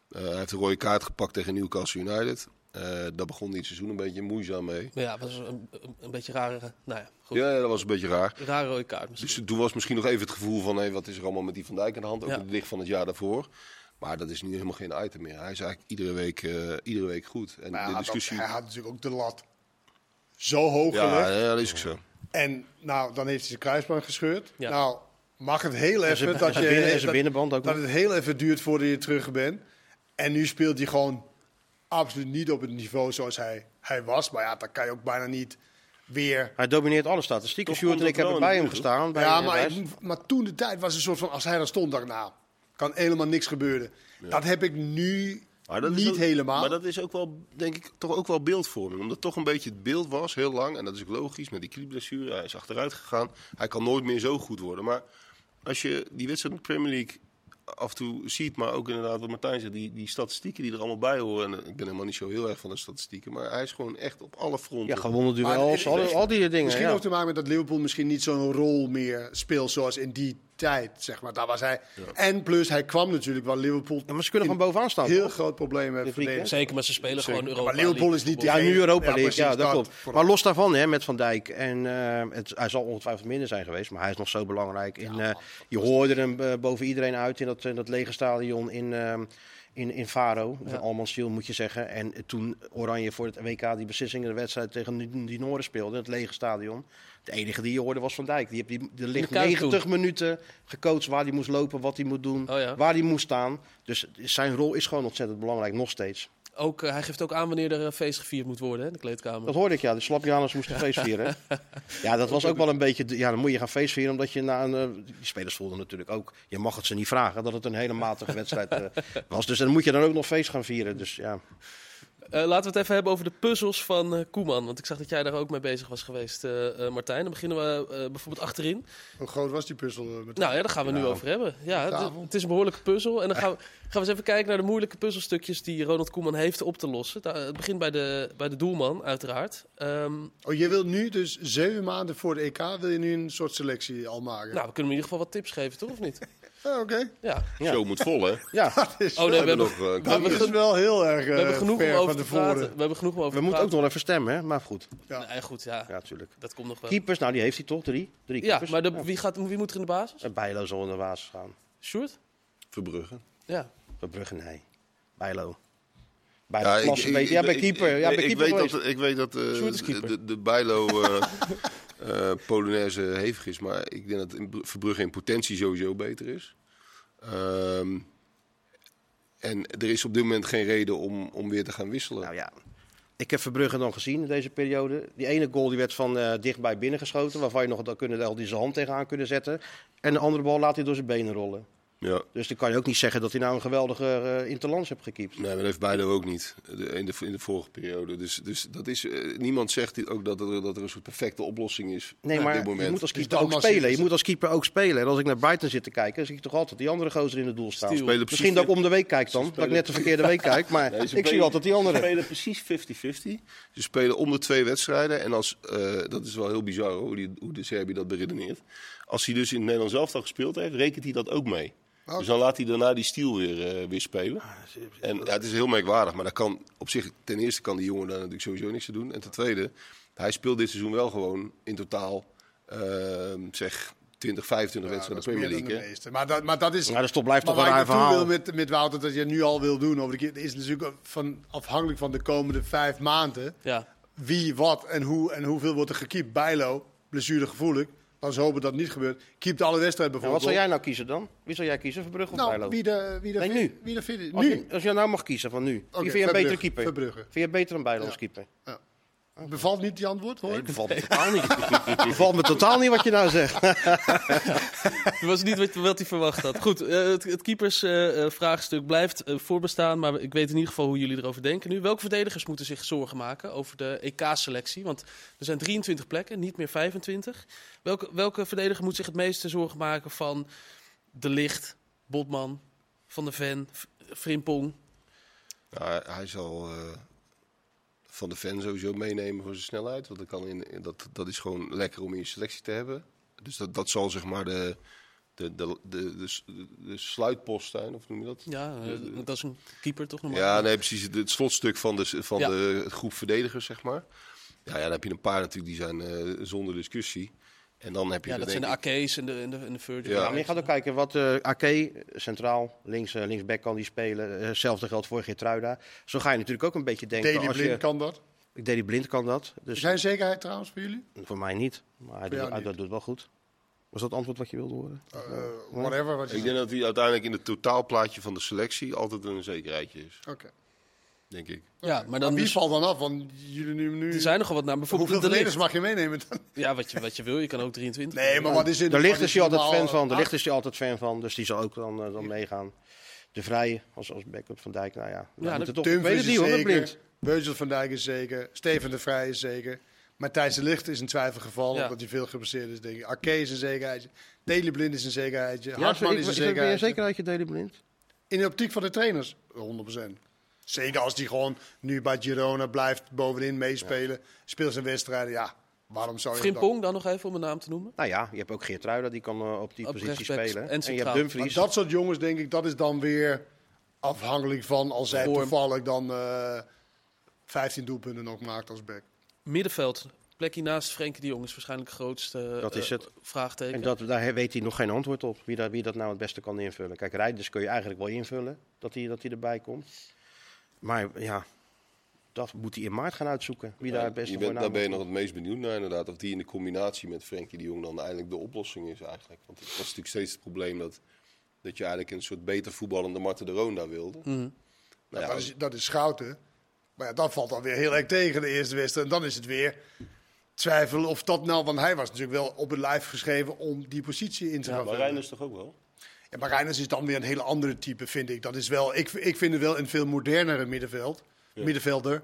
Eh, hij heeft een rode kaart gepakt tegen Newcastle United. Eh daar begon het seizoen een beetje moeizaam mee. Maar ja, was een, een, een beetje rare, nou ja, goed. Ja, dat was een beetje raar. Rare rode kaart misschien. Dus toen was misschien nog even het gevoel van hé, wat is er allemaal met die Van Dijk aan de hand, ook Ja. in het licht van het jaar daarvoor. Maar dat is nu helemaal geen item meer. Hij is eigenlijk iedere week, eh, iedere week goed. En Maar hij de had, ook- discussie. hij had natuurlijk ook de lat zo hoog ja, gelegd. ja, dat is ook zo. En nou, dan heeft hij zijn kruisband gescheurd. Ja. Nou, mag het heel En even dat, je, binnen- dat, binnenband ook dat nog. het heel even duurt voordat je terug bent. En nu speelt hij gewoon absoluut niet op het niveau zoals hij, hij was. Maar ja, dan kan je ook bijna niet weer Hij domineert alle statistieken. Toch Sjoerd en ik dat hebben bij hem gestaan. Bij ja, maar, ik- maar toen de tijd was een soort van, als hij daar stond, dacht ik, nou, kan helemaal niks gebeuren. Dat heb ik nu dat niet ook- helemaal. Maar dat is ook wel, denk ik, toch ook wel beeldvorming. Omdat het toch een beetje het beeld was, heel lang. En dat is ook logisch, met die knieblessure. Hij is achteruit gegaan. Hij kan nooit meer zo goed worden. Maar als je die wedstrijd in de Premier League af en toe ziet, maar ook inderdaad wat Martijn zegt, die, die statistieken die er allemaal bij horen. En ik ben helemaal niet zo heel erg van de statistieken. Maar hij is gewoon echt op alle fronten. Ja, gewonnen Maar duels, al, al die dingen. Misschien ja. ook te maken met dat Liverpool misschien niet zo'n rol meer speelt zoals in die tijd, zeg maar. Daar was hij. En plus, hij kwam natuurlijk wel Liverpool Ja, maar ze kunnen van bovenaan staan. heel toch? groot probleem hebben verdedigd. Zeker, maar ze spelen gewoon Europa Maar Liverpool is niet. Ja, nu Europa Ja, League, precies, ja, dat dat klopt. vooral. Maar los daarvan, hè, met Van Dijk. En eh, het, hij zal ongetwijfeld minder zijn geweest, maar hij is nog zo belangrijk. In, eh, je hoorde hem eh, boven iedereen uit in dat, in dat lege stadion in, ehm, in, in Faro. Ja. Almanschiel moet je zeggen. En toen Oranje voor het WK die beslissing in de wedstrijd tegen die- Noorden speelde, in het lege stadion. De enige die je hoorde was Van Dijk. Die die, er ligt Kuip 90 minuten gecoacht waar hij moest lopen, wat hij moet doen, Oh ja. waar hij moest staan. Dus zijn rol is gewoon ontzettend belangrijk, nog steeds. Ook, eh, hij geeft ook aan wanneer er een feest gevierd moet worden hè, in de kleedkamer. Dat hoorde ik, ja. De Slapjaners moesten feest vieren. ja, dat was ook wel een beetje... Ja, dan moet je gaan feest vieren, omdat je na een... eh, die spelers voelden natuurlijk ook... Je mag het ze niet vragen, dat het een hele matige wedstrijd eh, was. Dus dan moet je dan ook nog feest gaan vieren. Dus ja, Eh, laten we het even hebben over de puzzels van eh, Koeman. Want ik zag dat jij daar ook mee bezig was geweest, eh, eh, Martijn. Dan beginnen we eh, bijvoorbeeld achterin. Hoe groot was die puzzel? Met... Nou ja, daar gaan we nu over hebben. Ja, het is een behoorlijke puzzel. En dan gaan we, gaan we eens even kijken naar de moeilijke puzzelstukjes die Ronald Koeman heeft op te lossen. Da- Het begint bij de, bij de doelman, uiteraard. Ehm, Oh, je wilt nu dus zeven maanden voor de EK wil je nu een soort selectie al maken? nou, we kunnen hem in ieder geval wat tips geven, toch? Of niet? Ah, Oké. Ja. Ja. Show moet vol, hè? ja. Dat is, Oh nee, we hebben hebben, nog, eh, een we hebben, dat is wel heel erg we eh, hebben genoeg om ver over te tevoren. praten. We hebben genoeg om over We te moeten ook nog even stemmen, hè? Maar goed. Ja. Nee, goed, ja. Ja, natuurlijk. Dat komt nog wel. Keepers, nou die heeft hij toch? Drie? Drie Ja, keepers. maar de, wie, gaat, wie moet er in de basis? Bijlo zal in de basis gaan. Sjoerd? Verbrugge. Ja. Verbrugge, nee. Bijlo. Bijlo, Ja, ja, ik, ik. Ja, bij ik- keeper. Ja, ik- bij ik keeper weet geweest. dat, ik weet dat de, de, de Bijlo eh, Polonaise hevig is. Maar ik denk dat Verbrugge in potentie sowieso beter is. Ehm, en er is op dit moment geen reden om, om weer te gaan wisselen. Nou ja, ik heb Verbrugge dan gezien in deze periode. Die ene goal die werd van eh, dichtbij binnengeschoten, waarvan je nog dan kunnen, al die zijn hand tegenaan kunnen zetten. En de andere bal laat hij door zijn benen rollen. Ja. Dus dan kan je ook niet zeggen dat hij nou een geweldige eh interlands heeft gekiept. Nee, maar dat heeft Bijlo ook niet de- in de, in de vorige periode. Dus, dus dat is, eh, niemand zegt ook dat er, dat er een soort perfecte oplossing is Nee, op maar dit je moment. moet als Dus keeper ook spelen. Je moet als keeper ook spelen. En als ik naar Brighton zit te kijken, zie ik toch altijd die andere gozer in het doel staan. Misschien dat ik om de week kijk dan. Dat ik net de verkeerde week kijk. Maar Nee, ze ik zie altijd die Ze andere. spelen precies 50-50. Ze spelen om de twee wedstrijden. En als, eh, dat is wel heel bizar hoe, die, hoe de Serbië dat beredeneert. Als hij dus in het Nederlands elftal gespeeld heeft, rekent hij dat ook mee. Dus dan laat hij daarna die stiel weer, eh, weer spelen. En ja, het is heel merkwaardig. Maar dat kan, op zich, ten eerste kan die jongen daar natuurlijk sowieso niks te doen. En ten tweede, hij speelt dit seizoen wel gewoon in totaal, ehm, zeg, 20, 25 Ja, wedstrijden dat is Premier League. de meeste. Maar dat, maar dat is... Maar dat blijft Maar toch een waar ik raar naartoe verhaal. wil met, met Wouter, dat je nu al wil doen, over de keer, is natuurlijk van, afhankelijk van de komende vijf maanden. Ja. Wie, wat en hoe en hoeveel wordt er gekiept. Bijlo, blessuregevoelig. Laten we hopen dat het niet gebeurt. Keept alle wedstrijden En wat bijvoorbeeld. zou jij nou kiezen dan? Wie zou jij kiezen? Verbrugge of Nou, Bijlo? wie de, wie de, Nee, nu. Wie de Als, Nu. je, als je nou mag kiezen van nu. Wie vind je een betere keeper? Verbrugge. Vind je beter dan Bijlo als keeper? Bevalt niet die antwoord, hoor? Nee, bevalt me totaal niet. bevalt me totaal niet wat je nou zegt. Dat was niet wat, wat hij verwacht had. Goed, eh, het, het keepersvraagstuk blijft eh, voorbestaan. Maar ik weet in ieder geval hoe jullie erover denken nu. Welke verdedigers moeten zich zorgen maken over de EK-selectie? Want er zijn 23 plekken, niet meer 25. Welke, welke verdediger moet zich het meeste zorgen maken van De Licht, Botman, Van der Ven, Frimpong? Nou, hij- hij zal eh, Van de Ven sowieso meenemen voor zijn snelheid. Want dat, kan in, dat, dat is gewoon lekker om in je selectie te hebben. Dus dat, dat zal zeg maar de, de, de, de, de, de sluitpost zijn, of noem je dat? Ja, eh, dat is een keeper toch normaal? Ja, nee, precies. Het, slotstuk van de, van Ja. de groep verdedigers, zeg maar. Ja, ja, dan heb je een paar natuurlijk die zijn eh, zonder discussie. En dan heb je Ja, dat zijn de AK's en de, en de, en de Virgil. Ja. Ja, maar je gaat ook kijken wat eh AK centraal, links, eh, linksback kan die spelen. Eh, Hetzelfde geldt voor Geertruida. Zo ga je natuurlijk ook een beetje denken. Als Blind je, kan dat. Daley Blind kan dat. Dus een zekerheid trouwens voor jullie? voor mij niet. Maar hij, doet, hij niet. doet wel goed. Was dat het antwoord wat je wilde horen? Eh, whatever. Wat je Ik denk dat hij uiteindelijk in het totaalplaatje van de selectie altijd een zekerheidje is, Oké. Denk ik. Ja, maar Maar dan wie dus, valt dan af? Want jullie nu... nu er zijn nogal wat namen. hoeveel Bijvoorbeeld De verdedigers mag je meenemen dan? Ja, wat je, wat je wil. Je kan ook 23. Nee, maar wat is in De licht is hij altijd fan van. De Ah, licht is hij altijd fan van. Dus die zal ook dan, eh, dan meegaan. De Vrije als, als backup van Dijk. Nou ja, Ja, moeten toch, weet het is niet hoor, Blind. zeker. Virgil van Dijk is zeker. Steven de Vrij is zeker. Matthijs de Licht is een twijfelgeval, Ja. omdat hij veel geblesseerd is, denk ik. Arke is een zekerheidje. Daley Blind is een zekerheidje. Ja, Hartman ik, is een is er weer een zekerheidje. zekerheidje Daley Blind? In de optiek van de trainers, 100%. Zeker als hij gewoon nu bij Girona blijft bovenin meespelen, speelt zijn wedstrijden. Ja, waarom zou je dat dan- Frimpong dan nog even om een naam te noemen. Nou ja, je hebt ook Geertruida, die kan eh, op die Op positie spelen. en En, je hebt Maar Dumfries. dat soort jongens, denk ik, dat is dan weer afhankelijk van als zij Vorm. toevallig dan eh 15 doelpunten nog maakt als back. Middenveld. Plekje naast Frenkie de Jong is waarschijnlijk het grootste Dat is eh, het. vraagteken. En dat, daar weet hij nog geen antwoord op, wie dat, wie dat nou het beste kan invullen. Kijk, Rijders kun je eigenlijk wel invullen, dat hij, dat hij erbij komt. Maar ja, dat moet hij in maart gaan uitzoeken, wie daar het beste je voor bent, na daar ben je nog het meest benieuwd naar inderdaad. Of die in de combinatie met Frenkie de Jong dan eigenlijk de oplossing is eigenlijk. Want het was natuurlijk steeds het probleem dat, dat je eigenlijk een soort beter voetballende Marten de Roon daar wilde. Mhm. Nou ja, dat, is, dat is Schouten. Maar ja, dat valt dan weer heel erg tegen de eerste wedstrijd. En dan is het weer twijfel of dat nou... Want hij was natuurlijk wel op het lijf geschreven om die positie in te gaan Maar vullen. Reinders toch ook wel? Ja, maar Reiners is dan weer een hele andere type, vind ik. Dat is wel, ik, ik vind het wel een veel modernere middenveld, middenvelder.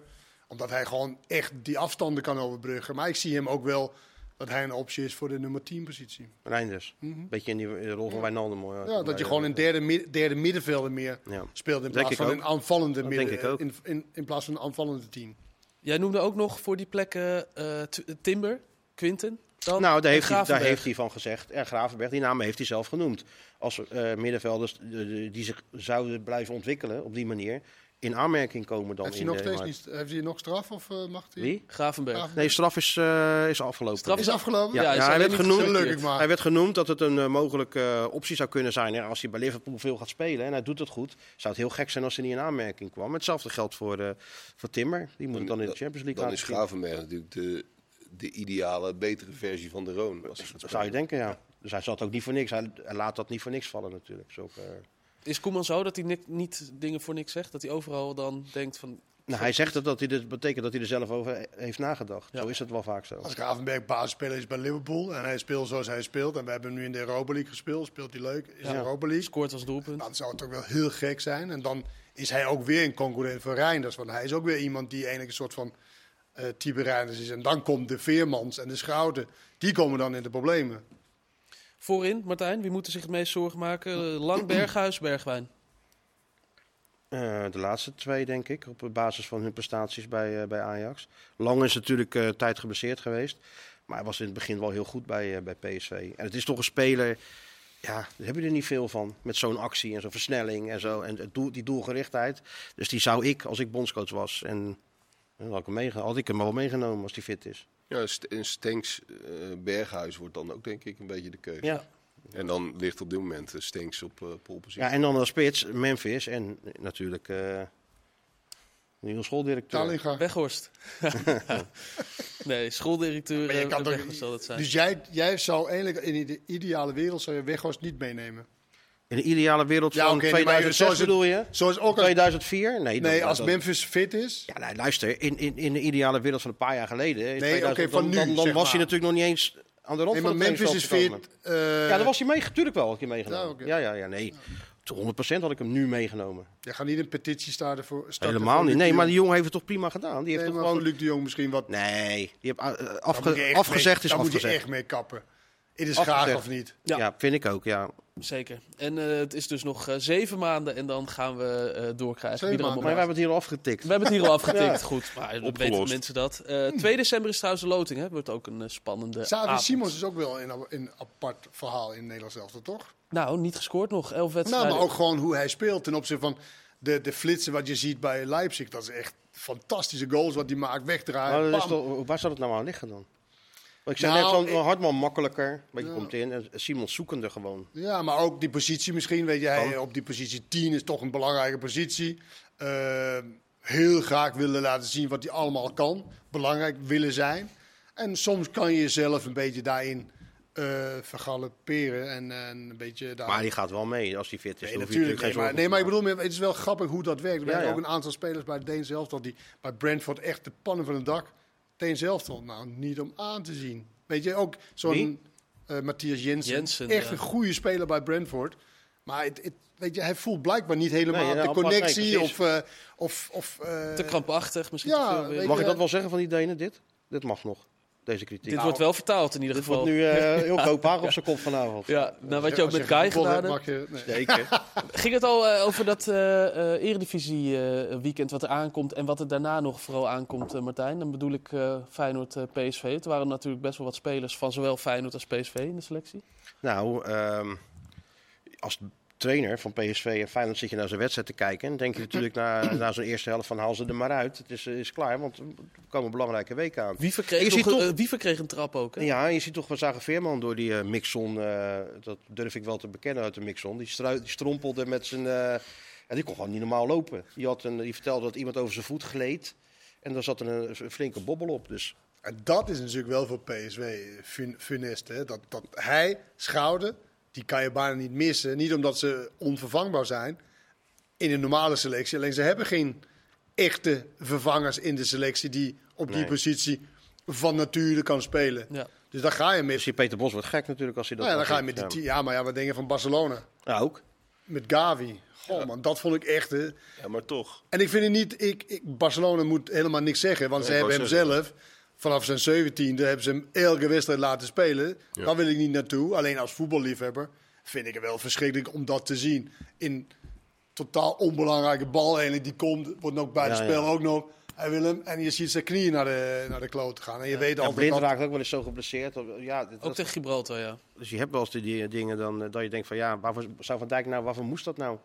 Omdat hij gewoon echt die afstanden kan overbruggen. Maar ik zie hem ook wel dat hij een optie is voor de nummer 10 positie. Reinders. Beetje in die rol van Wijnaldum. hoor. Mhm. Ja, dat je gewoon een derde, derde middenvelder meer Ja. speelt in plaats ik van ook. een aanvallende Dat midden, denk ik ook. In, in, in plaats van een aanvallende 10. Jij noemde ook nog voor die plekken eh, T- Timber, Quinten. Dan Nou, daar heeft, hij, daar heeft hij van gezegd. En Gravenberg, die namen heeft hij zelf genoemd. Als eh, middenvelders die zich zouden blijven ontwikkelen op die manier in aanmerking komen dan Heeft in hij, nog de steeds niet, heeft hij nog straf of eh, mag hij? Wie? Gravenberg. Gravenberg. Nee, straf is, eh, is afgelopen. Straf Is afgelopen? Ja, Ja, ja, is hij werd niet genoemd. geselecteerd. Gelukkig maar. Hij werd genoemd dat het een eh, mogelijke eh, optie zou kunnen zijn. Hè, als hij bij Liverpool veel gaat spelen en hij doet het goed, zou het heel gek zijn als hij niet in aanmerking kwam. Hetzelfde geldt voor, eh, voor Timmer. Die moet het dan in de Champions League Dan laten is. Gravenberg natuurlijk de, de ideale, betere versie van de Roon. Als hij gaat Dat zou je denken, ja. Dus hij zat ook niet voor niks. Hij, hij laat dat niet voor niks vallen natuurlijk. Zulke, eh, Is Koeman zo dat hij ni- niet dingen voor niks zegt? Dat hij overal dan denkt van... Nou, hij zegt dat, dat hij dit betekent dat hij er zelf over heeft nagedacht. Ja. Zo is het wel vaak zo. Als Gravenberg basisspeler is bij Liverpool en hij speelt zoals hij speelt... en we hebben hem nu in de Europa League gespeeld, speelt hij leuk, is Ja. Europa League... Scoort als doelpunt. Dan zou het toch wel heel gek zijn. En dan is hij ook weer een concurrent voor Reinders. Want hij is ook weer iemand die eigenlijk een soort van eh, Reinders is. En dan komt de Veermans en de Schouten. Die komen dan in de problemen. Voorin, Martijn, wie moet er zich het meest zorgen maken? Lang, Berghuis, Bergwijn. Eh, de laatste twee, denk ik, op basis van hun prestaties bij, eh, bij Ajax. Lang is natuurlijk eh, tijd geblesseerd geweest. Maar hij was in het begin wel heel goed bij, eh, bij PSV. En het is toch een speler, ja, daar heb je er niet veel van. Met zo'n actie en zo'n versnelling en zo. En het doel, die doelgerichtheid. Dus die zou ik, als ik bondscoach was, en dan had ik hem, had ik hem wel meegenomen als die fit is. Ja, St- en Stenks eh, Berghuis wordt dan ook denk ik een beetje de keuze. Ja. En dan ligt op dit moment eh, Stenks op uh, polepositie. Ja, en dan als spits Memphis en natuurlijk eh nieuwe schooldirecteur. Talinga. Weghorst. nee, schooldirecteur Maar je eh, kan toch- Weghorst zal zijn. Dus jij, jij zou eigenlijk in de ideale wereld zou je Weghorst niet meenemen. In de ideale wereld Ja, van oké, nee, maar 2006 zoals het- bedoel je? Zoals ook als, 2004? Nee, nee, als dat- Memphis fit is. Ja, nee, luister, in, in, in de ideale wereld van een paar jaar geleden... in Nee, 2000, oké, van dan, nu, Dan, was maar. hij natuurlijk nog niet eens aan de rand Nee, maar van Memphis is fit. eh, Ja, daar was hij mee, natuurlijk wel had hij meegenomen. Ja. Ja, ja, ja, nee. 100% had ik hem nu meegenomen. Je gaat niet een petitie starten voor. starten Helemaal voor niet. Nee, maar die jongen heeft het toch prima gedaan? Die heeft Nee, toch gewoon... Luc de Jong misschien wat. Nee, die heeft uh, Daar afge- afgezegd mee, is daar moet je afgezegd. echt mee kappen. Het is graag of niet. Ja. Ja. vind ik ook, ja. Zeker. En eh, het is dus nog eh, zeven maanden en dan gaan we eh, doorkrijgen. Maar we hebben het hier al afgetikt. We hebben het hier al afgetikt. Ja. Goed, maar dan Opgelost. weten mensen dat. Eh 2 december is trouwens de loting. Hè. Wordt ook een spannende Xavi avond. Simons is ook wel een, een apart verhaal in Nederland zelf, toch? Nou, niet gescoord nog. Elf Nou, wedstrijden. maar ook gewoon hoe hij speelt ten opzichte van de, de flitsen wat je ziet bij Leipzig. Dat is echt fantastische goals wat hij maakt, wegdraaien. Maar dat is bam. toch, waar zou het nou aan liggen dan? Want ik zei Nou, net, zo'n ik- Hartman makkelijker, maar je komt in. En Simon zoekende gewoon. Ja, maar ook die positie misschien. Weet je, hij, op die positie 10 is toch een belangrijke positie. Eh, heel graag willen laten zien wat hij allemaal kan. Belangrijk willen zijn. En soms kan je jezelf een beetje daarin eh vergalopperen. En, en een beetje daar... Maar die gaat wel mee als hij fit is. Nee, natuurlijk. Nee, geen maar, nee, maar ik bedoel, het is wel grappig hoe dat werkt. We Ja, hebben ja. ook een aantal spelers bij Deen zelf dat die bij Brentford echt de pannen van het dak. Deen zelf nou niet om aan te zien. Weet je, ook zo'n eh, Matthias Jensen. Jensen, echt ja. een goede speler bij Brentford. Maar het, het- weet je, hij voelt blijkbaar niet helemaal Nee, ja, de connectie. precies. of, eh, of, of, eh, Te krampachtig misschien. ja, te veel. Mag ik dat wel zeggen van die Denen, dit? Dit mag nog, deze kritiek. Dit wordt wel vertaald in ieder Dit geval. wordt nu eh, heel Kopenhagen op zijn kop vanavond. Ja, nou, wat je ook met Kai gedaan hebt, je, nee. Ging het al eh, over dat eh eh, Eredivisie eh, weekend wat er aankomt en wat er daarna nog vooral aankomt, eh, Martijn? Dan bedoel ik eh Feyenoord, eh, PSV. Er waren natuurlijk best wel wat spelers van zowel Feyenoord als PSV in de selectie. Nou, ehm, als trainer van PSV en Feyenoord zit je naar zijn wedstrijd te kijken. En dan denk je natuurlijk na, na zo'n eerste helft van haal ze er maar uit. Het is, eh, is klaar, want er komen belangrijke weken aan. Wie Je verkreeg, nog, toch- eh, wie verkreeg een trap ook? Hè? Ja, je ziet toch, we zagen Veerman door die eh, Mixon, eh, dat durf ik wel te bekennen uit de Mixon. Die, die strompelde met zijn, eh, ja, die kon gewoon niet normaal lopen. Die, had een, die vertelde dat iemand over zijn voet gleed en daar zat een, een flinke bobbel op. Dus En dat is natuurlijk wel voor PSV fun, funest. Hè? Dat, dat hij, Schouder, die kan je bijna niet missen. Niet omdat ze onvervangbaar zijn in een normale selectie. Alleen ze hebben geen echte vervangers in de selectie die op die Nee. positie van nature kan spelen. Ja. Dus daar ga je met. Dus Peter Bos wordt gek natuurlijk als hij dat Nou ja, dan ga je met die ja, maar ja, wat denk je van Barcelona? Ja, ook. Met Gavi. Goh man, dat vond ik echt. Hè. Ja, maar toch. En ik vind het niet, ik, ik, Barcelona moet helemaal niks zeggen, want Nee, ze hebben hem zelf, vanaf zijn zeventiende, hebben ze hem elke wedstrijd laten spelen. Daar wil ik niet naartoe. Alleen als voetballiefhebber vind ik het wel verschrikkelijk om dat te zien. In totaal onbelangrijke bal eigenlijk, die komt, wordt ook bij Ja, het spel ja. ook nog. Hij wil hem en je ziet zijn knieën naar de, naar de kloot gaan. En je weet Ja, altijd Blind dat... raakt ook wel eens zo geblesseerd. Ja, dit- Ook tegen Gibraltar, ja. dus je hebt wel eens die die dingen dan, eh, dat je denkt van ja, waarvoor zou Van Dijk nou, waarvoor moest dat nou?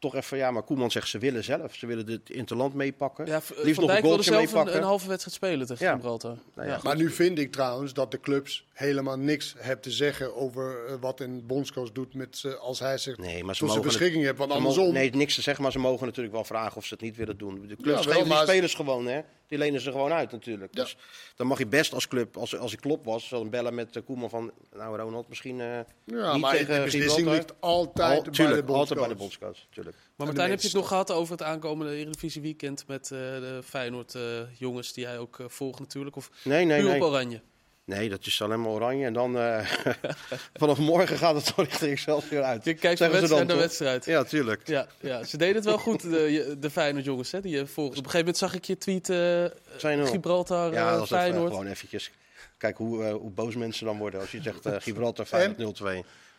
Toch even, ja, maar Koeman zegt ze willen zelf. Ze willen het interland meepakken. ja Liefst nog een goaltje zelf een, meepakken. een halve wedstrijd spelen tegen Ja. Gibraltar. Nou ja, Ja. Maar nu vind ik trouwens dat de clubs helemaal niks hebben te zeggen over eh, wat een bondscoach doet met, ze als hij zich Nee, maar ze tot zijn mogen beschikking hebt. Want andersom, nee, niks te zeggen, maar ze mogen natuurlijk wel vragen of ze het niet willen doen. De clubs Ja, wel, geven die spelers gewoon, hè. Die lenen ze gewoon uit natuurlijk. Ja. Dus dan mag je best als club, als, als ik klop was, dan bellen met uh, Koeman van... Nou Ronald, misschien eh Ja, niet maar tegen de beslissing ligt altijd Al- bij tuurlijk, de altijd bij de bondscoach. bondscoach. Maar Martijn, heb je het nog gehad over het aankomende Eredivisie weekend met eh, de Feyenoord eh, jongens die jij ook eh, volgt natuurlijk? Of Nee, nee, puur op nee. oranje? Nee, dat is alleen maar oranje. En dan vanaf morgen gaat het toch richting Excelsior uit. Je kijkt van wedstrijd naar wedstrijd. Ja, tuurlijk. Ja, ja, ze deden het wel goed, de, de Feyenoord jongens, hè, die je volgt. Op een gegeven moment zag ik je tweet wel. Gibraltar, Ja, dat is even, Feyenoord. gewoon eventjes kijken hoe, hoe boos mensen dan worden. Als je zegt Gibraltar Feyenoord 0-2.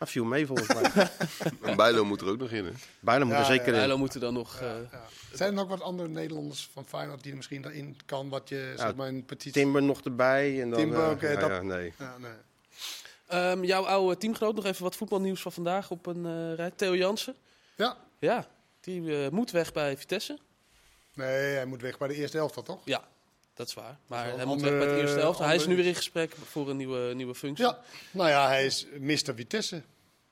Dat viel mee volgens mij. En Bijlo moet er ook nog in. Hè? Bijna moet er Ja, zeker in. Bijlo moeten dan nog... eh, Ja. Zijn er nog wat andere Nederlanders van Feyenoord die er misschien daarin kan? Wat je, zeg maar, een petitie... Timber nog erbij. En dan, Timber, eh, oké, ja, dat- ja, nee. Ja, nee. Ehm, jouw oude teamgenoot, nog even wat voetbalnieuws van vandaag op een eh rij. Theo Jansen. ja, Ja, die moet weg bij Vitesse. nee, hij moet weg bij de eerste elftal, toch? Ja, dat is waar. Maar hij moet weg bij het andere- eerste elftal. Hij is nu weer in gesprek voor een nieuwe, nieuwe functie. Ja, nou ja, hij is Mr. Vitesse.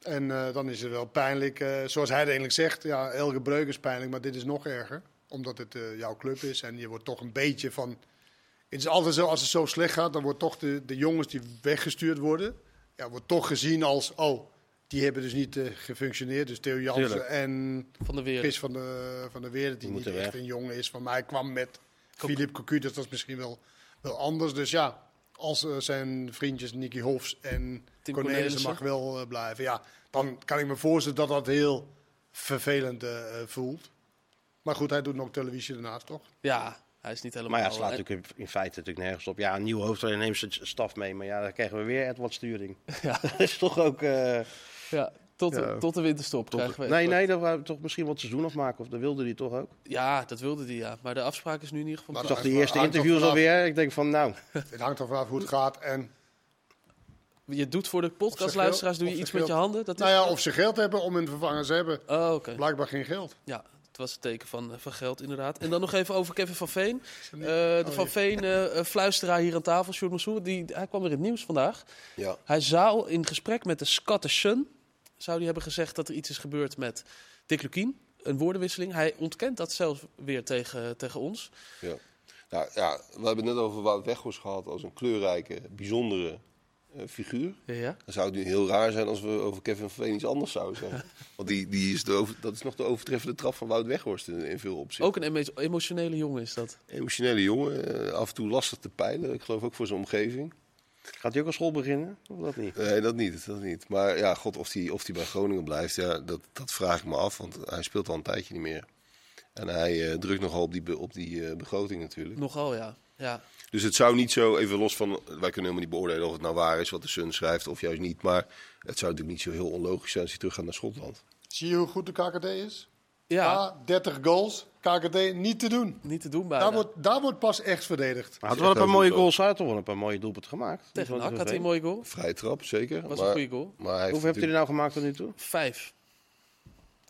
En eh, dan is het wel pijnlijk, eh, zoals hij het eigenlijk zegt, ja, elke breuk is pijnlijk, maar dit is nog erger. Omdat het eh, jouw club is en je wordt toch een beetje van... Het is altijd zo, als het zo slecht gaat, dan wordt toch de, de jongens die weggestuurd worden, ja, wordt toch gezien als, oh, die hebben dus niet eh, gefunctioneerd. Dus Theo Jansen en Van de van de, van de Wereld, die niet echt weg. een jongen is. Van mij kwam met Philippe Cocu, dus dat is misschien wel, wel anders. Dus ja, als eh, zijn vriendjes Nicky Hofs en Tim Cornelissen Cornelissen. mag wel eh, blijven. Ja, dan kan ik me voorstellen dat dat heel vervelend eh, voelt. Maar goed, hij doet nog televisie daarnaast, toch? Ja, hij is niet helemaal... Maar ja, het slaat en- natuurlijk in, in feite natuurlijk nergens op. Ja, een nieuwe hoofdtrainer neemt zijn staf mee. Maar ja, dan krijgen we weer Edward Sturing. Ja. dat is toch ook... eh, Ja, tot, Ja. tot de winterstop tot- krijgen we. nee, nee, dat wou toch misschien wat seizoen afmaken. Of dat wilde hij toch ook. Ja, dat wilde hij, ja. Maar de afspraak is nu in ieder geval... Maar Ik dat zag de eerste interviews vanaf- alweer. Ik denk van, nou, Het hangt er vanaf hoe het gaat. En Je doet voor de podcastluisteraars doe je iets met je handen. Dat is... nou ja, of ze geld hebben om een vervanger te hebben. Oh, oké. Blijkbaar geen geld. Ja, het was het teken van, van geld inderdaad. En dan nog even over Kevin van Veen. Eh, de Oh, Van. Veen eh, eh, fluisteraar hier aan tafel, Sjoerd Mansour, die Hij kwam weer in het nieuws vandaag. Ja. Hij zou in gesprek met de Scottish Sun... zou hij hebben gezegd dat er iets is gebeurd met Dick Lukien. Een woordenwisseling. Hij ontkent dat zelfs weer tegen, tegen ons. Ja. Nou, ja, we hebben het net over Wout Weghorst gehad als een kleurrijke, bijzondere eh, figuur. Ja. Dan zou het nu heel raar zijn als we over Kevin van Veen iets anders zouden zeggen. Want die, die is de over, dat is nog de overtreffende trap van Wout Weghorst in, in veel opzichten. Ook een emo- emotionele jongen is dat. Emotionele jongen, eh, af en toe lastig te peilen. Ik geloof ook voor zijn omgeving. Gaat hij ook een school beginnen? Of dat niet? Nee, dat niet, dat niet. Maar ja, god, of hij of die bij Groningen blijft, ja, dat, dat vraag ik me af. Want hij speelt al een tijdje niet meer. En hij eh, drukt nogal op die, op die eh, begroting natuurlijk. Nogal, ja. ja. Dus het zou niet zo, even los van, wij kunnen helemaal niet beoordelen of het nou waar is wat de Sun schrijft of juist niet. Maar het zou natuurlijk niet zo heel onlogisch zijn als hij terug gaat naar Schotland. Zie je hoe goed de KKD is? Ja, Ja, 30 goals. KKD niet te doen. niet te doen bijna. Daar wordt, daar wordt pas echt verdedigd. Hij had wel een paar mooie goals uit, wel een paar mooie doelpunten gemaakt. Tegen NAC had hij een mooie goal. Vrije trap, zeker. Was maar, een goede goal. Maar hij heeft Hoeveel heeft hij er nou gemaakt tot nu toe? Vijf.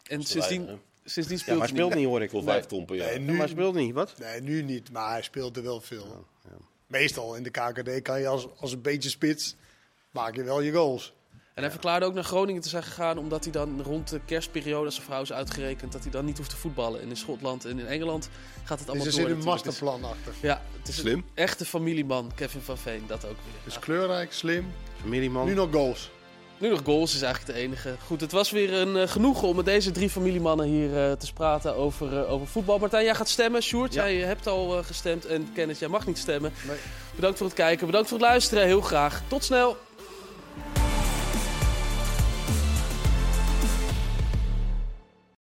En sindsdien, weinig, sindsdien Ja, speelt maar hij speelt niet, hoor ik. Tot vijf ton per jaar. Nee, Ja, nu, maar hij speelt niet, wat? nee, nu niet, maar hij speelde wel veel. Meestal in de KKD kan je als, als een beetje spits, maak je wel je goals. En hij verklaarde ook naar Groningen te zijn gegaan omdat hij dan rond de kerstperiode, als zijn vrouw is uitgerekend, dat hij dan niet hoeft te voetballen. En in Schotland en in Engeland gaat het Dus allemaal er door. zit een natuurlijk. Dus- masterplan achter. ja, het is Slim. een echte familieman, Kevin van Veen, dat ook weer. Dus kleurrijk, slim. Familieman. Nu nog goals. Nu nog goals is eigenlijk het enige. Goed, het was weer een uh, genoegen om met deze drie familiemannen hier uh, te praten over, uh, over voetbal. Martijn, jij gaat stemmen. Sjoerd, ja. jij hebt al gestemd. En Kenneth, jij mag niet stemmen. Nee. Bedankt voor het kijken, bedankt voor het luisteren. Heel graag. Tot snel.